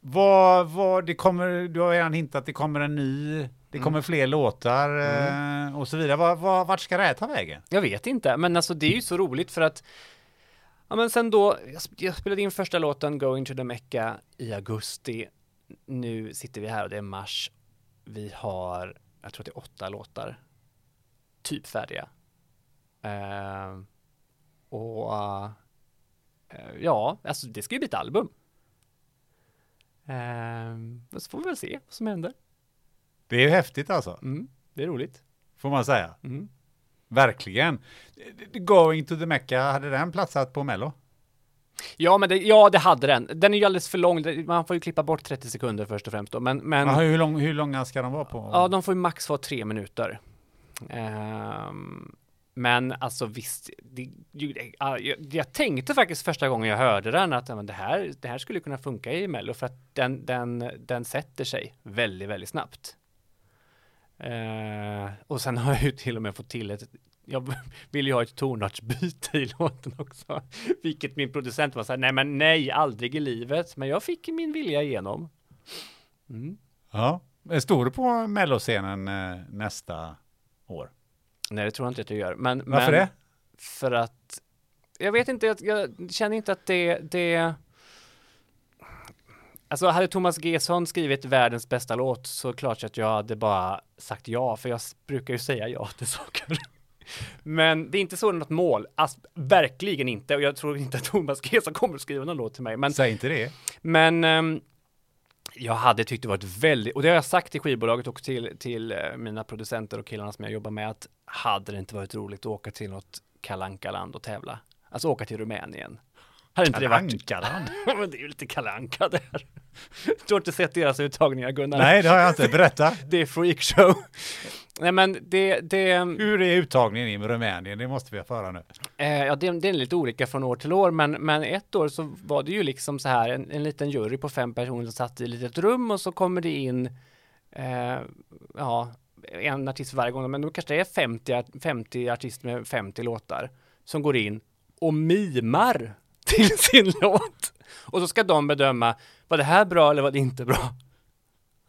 Vad, vad, det kommer, du har redan hintat att det kommer en ny, det kommer mm. fler låtar mm. Eh, och så vidare. Vad, vad, vart ska det här ta vägen? Jag vet inte, men alltså det är ju så roligt för att Ja men sen då, jag spelade in första låten Going to the Mecca i augusti. Nu sitter vi här och det är mars. Vi har, jag tror att det är åtta låtar, typ färdiga. Uh, och uh, ja, alltså det ska ju bli ett album. Uh, så får vi väl se vad som händer. Det är ju häftigt alltså. Mm, det är roligt. Får man säga. Mm. Verkligen. Going to the Mecca, hade den platsat på Mello? Ja, men det, ja, det hade den. Den är ju alldeles för lång. Man får ju klippa bort 30 sekunder först och främst då. Men, men Aha, hur, lång, hur långa ska de vara på? Ja, de får ju max vara tre minuter. Um, men alltså visst, det, jag, jag, tänkte faktiskt första gången jag hörde den att men det, här, det här skulle kunna funka i Mello för att den, den, den sätter sig väldigt, väldigt snabbt. Eh, och sen har jag ju till och med fått till ett jag vill ju ha ett tonartsbyte i låten också. Vilket min producent var så här, nej men nej, aldrig i livet. Men jag fick min vilja igenom. Mm. Ja, står du på melloscenen eh, nästa år? Nej, det tror jag inte att jag gör. Men, Varför men, det? För att, jag vet inte, jag, jag känner inte att det, det Alltså hade Thomas Gesson skrivit världens bästa låt så klart att jag hade bara sagt ja, för jag brukar ju säga ja till saker. Men det är inte så något mål, alltså, verkligen inte. Och jag tror inte att Thomas Gesson kommer att skriva någon låt till mig. Men, Säg inte det. Men um, jag hade tyckt det varit väldigt, och det har jag sagt till skivbolaget och till, till uh, mina producenter och killarna som jag jobbar med, att hade det inte varit roligt att åka till något kalankaland och tävla? Alltså åka till Rumänien. Hade inte Kalankaland? det varit... men det är ju lite kalanka där. Du har inte sett deras uttagningar Gunnar? Nej, det har jag inte. Berätta. det är freakshow. Nej men det, det... Hur är uttagningen i Rumänien? Det måste vi föra nu. Eh, ja, det, det, är lite olika från år till år, men, men ett år så var det ju liksom så här en, en liten jury på fem personer som satt i ett litet rum och så kommer det in eh, ja, en artist varje gång, men då kanske det är 50, 50 artister med 50 låtar som går in och mimar till sin låt. Och så ska de bedöma, var det här bra eller var det inte bra?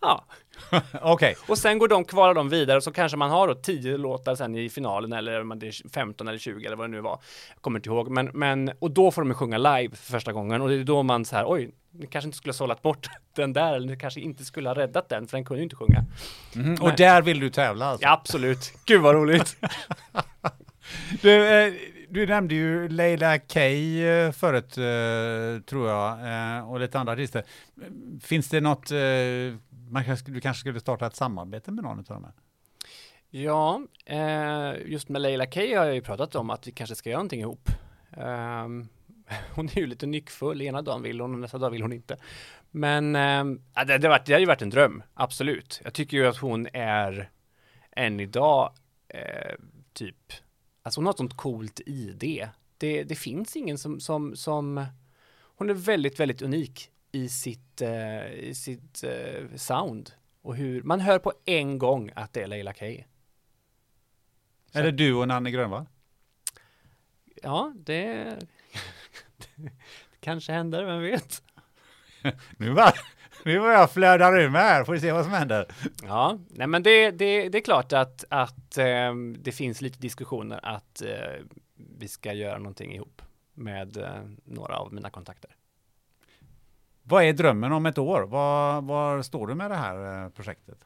Ja. Okej. Okay. Och sen går de, kvalar de vidare och så kanske man har då 10 låtar sen i finalen eller om det är 15 eller 20 eller vad det nu var. Jag kommer inte ihåg, men, men och då får de sjunga live för första gången och det är då man så här, oj, ni kanske inte skulle ha sållat bort den där eller ni kanske inte skulle ha räddat den för den kunde ju inte sjunga. Mm, och där vill du tävla alltså? Ja, absolut. Gud vad roligt. du, eh, du nämnde ju Leila Kay eh, förut, eh, tror jag, eh, och lite andra artister. Finns det något, man kanske, du kanske skulle starta ett samarbete med någon av dem? Här? Ja, eh, just med Leila Kay har jag ju pratat om att vi kanske ska göra någonting ihop. Eh, hon är ju lite nyckfull, ena dagen vill hon och nästa dag vill hon inte. Men eh, det, det, har det har ju varit en dröm, absolut. Jag tycker ju att hon är än idag eh, typ Alltså hon har ett sånt coolt ID. Det, det finns ingen som, som, som, hon är väldigt, väldigt unik i sitt, uh, i sitt uh, sound. Och hur, man hör på en gång att det är Leila K. Är det du och Nanne Grönvall? Ja, det, det kanske händer, vem vet? nu var nu var jag flödar ur mig här, får vi se vad som händer. Ja, nej men det, det, det är klart att, att eh, det finns lite diskussioner att eh, vi ska göra någonting ihop med eh, några av mina kontakter. Vad är drömmen om ett år? Var, var står du med det här eh, projektet?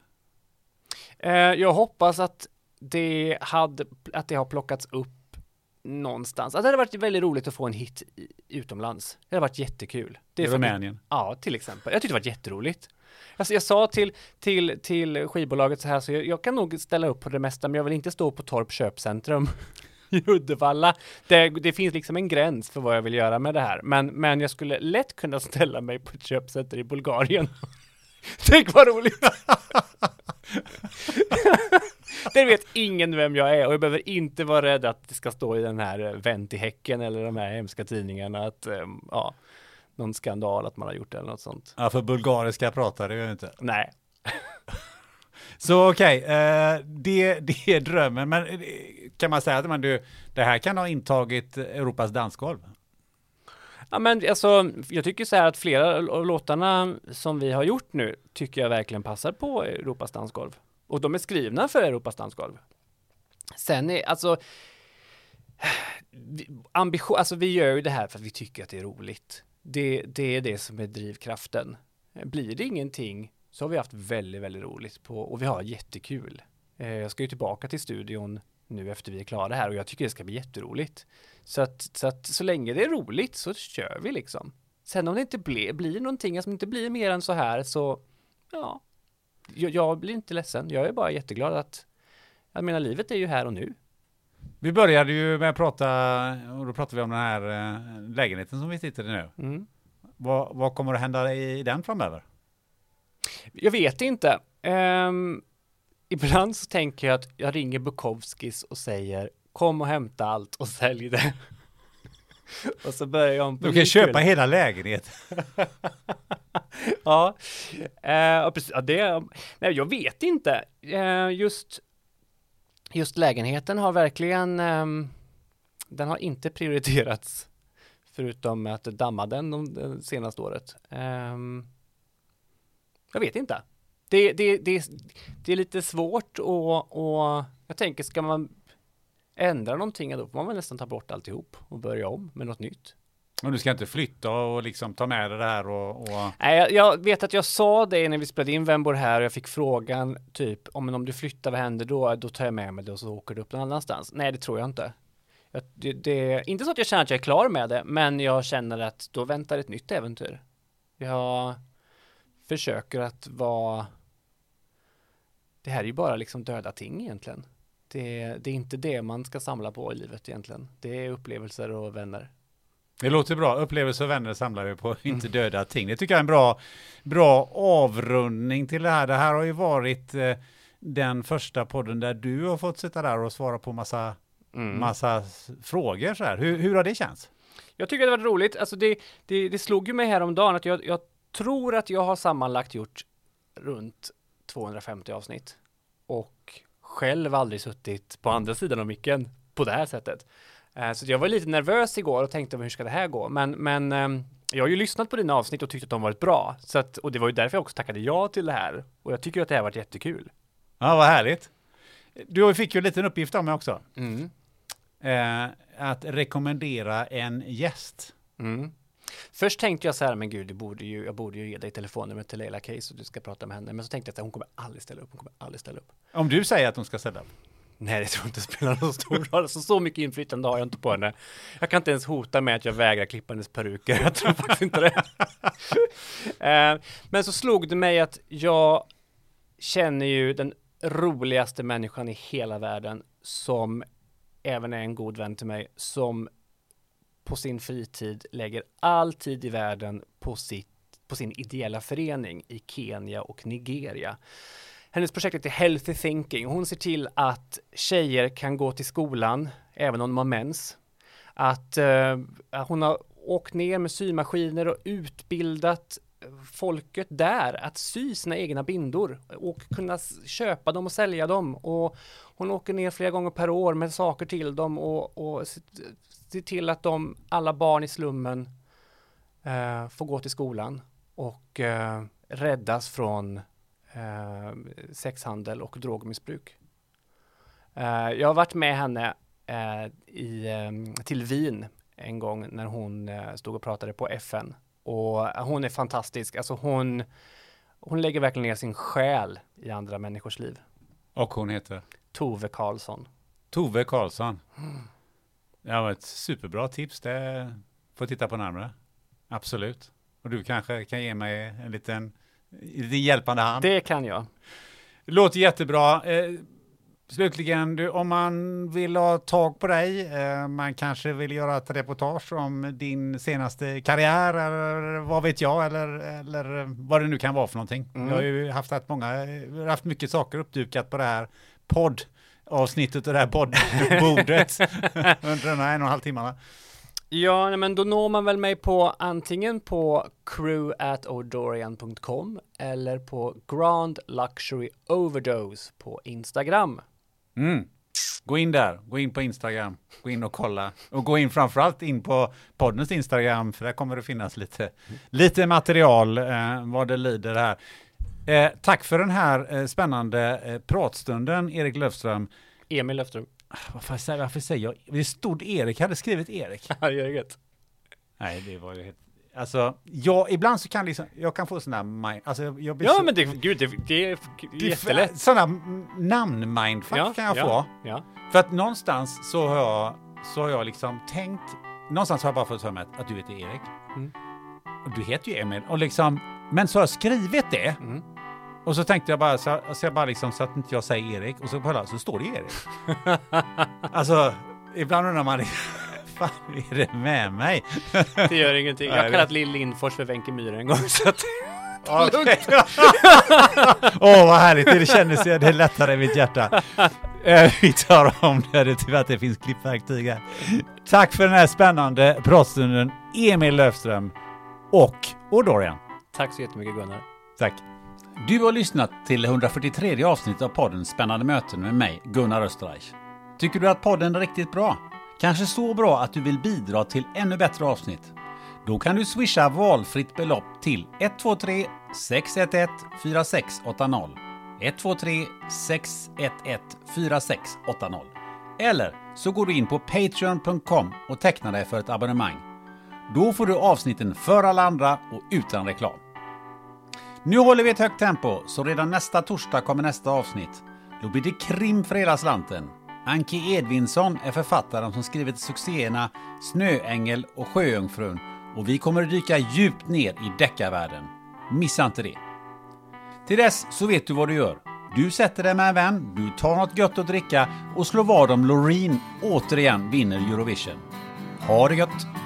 Eh, jag hoppas att det, hade, att det har plockats upp någonstans. Alltså det hade varit väldigt roligt att få en hit utomlands. Det hade varit jättekul. Det I Rumänien? Ja, till exempel. Jag tyckte det var jätteroligt. Alltså jag sa till, till, till skivbolaget så här, så jag, jag, kan nog ställa upp på det mesta, men jag vill inte stå på Torp köpcentrum i Uddevalla. Det, det, finns liksom en gräns för vad jag vill göra med det här, men, men jag skulle lätt kunna ställa mig på ett köpcenter i Bulgarien. Tänk vad roligt! Det vet ingen vem jag är och jag behöver inte vara rädd att det ska stå i den här eh, Vänt i Häcken eller de här hemska tidningarna att, ehm, ja, någon skandal att man har gjort det eller något sånt. Ja, för bulgariska pratar det ju inte. Nej, Så okej, eh, det, det är drömmen. Men eh, kan man säga att man, du, det här kan ha intagit Europas dansgolv? Ja men alltså, jag tycker så här att flera av låtarna som vi har gjort nu tycker jag verkligen passar på Europas dansgolv. Och de är skrivna för Europas dansgolv. Sen är, alltså, ambition, alltså vi gör ju det här för att vi tycker att det är roligt. Det, det är det som är drivkraften. Blir det ingenting så har vi haft väldigt, väldigt roligt på och vi har jättekul. Eh, Jag ska ju tillbaka till studion nu efter vi är klara här och jag tycker det ska bli jätteroligt. Så att, så att så länge det är roligt så kör vi liksom. Sen om det inte blir, blir någonting som inte blir mer än så här så ja, jag, jag blir inte ledsen. Jag är bara jätteglad att jag menar livet är ju här och nu. Vi började ju med att prata, och då pratade vi om den här eh, lägenheten som vi sitter i nu. Mm. Vad, vad kommer att hända i den framöver? Jag vet inte. Ehm, ibland så tänker jag att jag ringer Bukowskis och säger kom och hämta allt och sälj det. och så börjar jag om på Du kan köpa hela lägenheten. Ja, ja, precis. Ja, det, nej, jag vet inte. Eh, just, just lägenheten har verkligen, ehm, den har inte prioriterats förutom att damma den de, det senaste året. Ehm, jag vet inte. Det, det, det, det är lite svårt och, och jag tänker, ska man ändra någonting, då får man väl nästan ta bort alltihop och börja om med något nytt. Och du ska inte flytta och liksom ta med dig det här och, och... Nej, jag, jag vet att jag sa det när vi spelade in Vem bor här och jag fick frågan typ om, om du flyttar, vad händer då? Då tar jag med mig det och så åker du upp någon annanstans. Nej, det tror jag inte. Jag, det, det är inte så att jag känner att jag är klar med det, men jag känner att då väntar ett nytt äventyr. Jag försöker att vara det här är ju bara liksom döda ting egentligen. Det, det är inte det man ska samla på i livet egentligen. Det är upplevelser och vänner. Det låter bra. Upplevelser och vänner samlar vi på, inte döda ting. Det tycker jag är en bra, bra avrundning till det här. Det här har ju varit eh, den första podden där du har fått sitta där och svara på massa, Mm. massa frågor. Så här. Hur, hur har det känts? Jag tycker det var roligt. Alltså det, det, det slog ju mig häromdagen att jag, jag tror att jag har sammanlagt gjort runt 250 avsnitt. Och själv aldrig suttit på andra sidan av micken på det här sättet. Eh, Så jag var lite nervös igår och tänkte hur ska det här gå? Men, men ehm, jag har ju lyssnat på dina avsnitt och tyckt att de varit bra. Så att, och det var ju därför jag också tackade ja till det här. Och jag tycker att det här varit jättekul. Ja, vad härligt. Du fick ju en liten uppgift av mig också. Mm. Eh, att rekommendera en gäst. Mm. Först tänkte jag så här, men gud, det borde ju, jag borde ju ge dig telefonnumret till Leila Case och du ska prata med henne. Men så tänkte jag att hon kommer aldrig ställa upp, hon kommer aldrig ställa upp. Om du säger att de ska ställa upp. Nej, det tror jag inte spelar någon stor roll. Så, så mycket inflytande har jag inte på henne. Jag kan inte ens hota med att jag vägrar klippa hennes peruker. Jag tror faktiskt inte det. Eh, Men så slog det mig att jag känner ju den roligaste människan i hela världen som även är en god vän till mig som på sin fritid lägger all tid i världen på, sitt, på sin ideella förening i Kenya och Nigeria. Hennes projekt heter Healthy Thinking. Hon ser till att tjejer kan gå till skolan även om de har mens. Att eh, hon har åkt ner med symaskiner och utbildat folket där att sy sina egna bindor och kunna köpa dem och sälja dem. Och hon åker ner flera gånger per år med saker till dem och, och se, till att de, alla barn i slummen eh, får gå till skolan och eh, räddas från eh, sexhandel och drogmissbruk. Eh, jag har varit med henne eh, i, eh, till Wien en gång när hon stod och pratade på FN. Och hon är fantastisk. Alltså hon, hon lägger verkligen ner sin själ i andra människors liv. Och hon heter? Tove Karlsson. Tove Karlsson. Ja, var ett superbra tips. Det får titta på närmare. Absolut. Och du kanske kan ge mig en liten, en liten hjälpande hand. Det kan jag. Låter jättebra. Eh, slutligen, du, om man vill ha tag på dig, eh, man kanske vill göra ett reportage om din senaste karriär, eller vad vet jag, eller, eller vad det nu kan vara för någonting. Mm. Jag har ju haft, haft, många, haft mycket saker uppdukat på det här poddavsnittet och det här poddbordet under den här en och en halv timmarna. Ja, nej, men då når man väl mig på antingen på crew@odorian.com eller på Grand Luxury Overdose på Instagram. Mm. Gå in där, gå in på Instagram, gå in och kolla. Och gå in framförallt in på poddens Instagram, för där kommer det finnas lite, lite material eh, vad det lider här. Eh, tack för den här eh, spännande eh, pratstunden, Erik Löfström. Emil Löfström. Varför, säger- varför säger jag? Det stod Erik, hade skrivit Erik. Ja, det är gött. Nej, det var ju helt... Alltså, jag, ibland så kan liksom, jag kan få sådana mind, alltså jag, jag blir Ja, så, men det, gud, det, det är jättelätt. Sådana namn-mindfuck kan jag ja, få. Ja. För att någonstans så har jag, så har jag liksom tänkt, någonstans har jag bara fått för mig att, att du heter Erik. Mm. Och du heter ju Emil. Och liksom, men så har jag skrivit det. Mm. Och så tänkte jag bara, så, så jag bara liksom, så att inte jag säger Erik. Och så kolla, så står det Erik. alltså, ibland undrar man, fan är det med mig? Det gör ingenting. Jag har det- kallat Lill Lindfors för Wenche Myhre en gång. Så att, Åh, vad härligt. Det kändes det är lättare i mitt hjärta. Eh, Vi tar om det. Det är tyvärr att det finns klippverktyg här. Tack för den här spännande pratstunden, Emil Löfström och Odorian tack så jättemycket Gunnar. Tack. Du har lyssnat till 143 avsnittet av podden Spännande möten med mig, Gunnar Österreich. Tycker du att podden är riktigt bra? Kanske så bra att du vill bidra till ännu bättre avsnitt? Då kan du swisha valfritt belopp till 123 611 4680. 123 611 4680. Eller så går du in på patreon.com och tecknar dig för ett abonnemang. Då får du avsnitten för alla andra och utan reklam. Nu håller vi ett högt tempo, så redan nästa torsdag kommer nästa avsnitt. Då blir det krim för hela slanten. Anki Edvinsson är författaren som skrivit succéerna Snöängel och Sjöjungfrun och vi kommer att dyka djupt ner i deckarvärlden. Missa inte det! Till dess så vet du vad du gör. Du sätter dig med en vän, du tar något gött att dricka och slår vad om Loreen återigen vinner Eurovision. Ha det gött!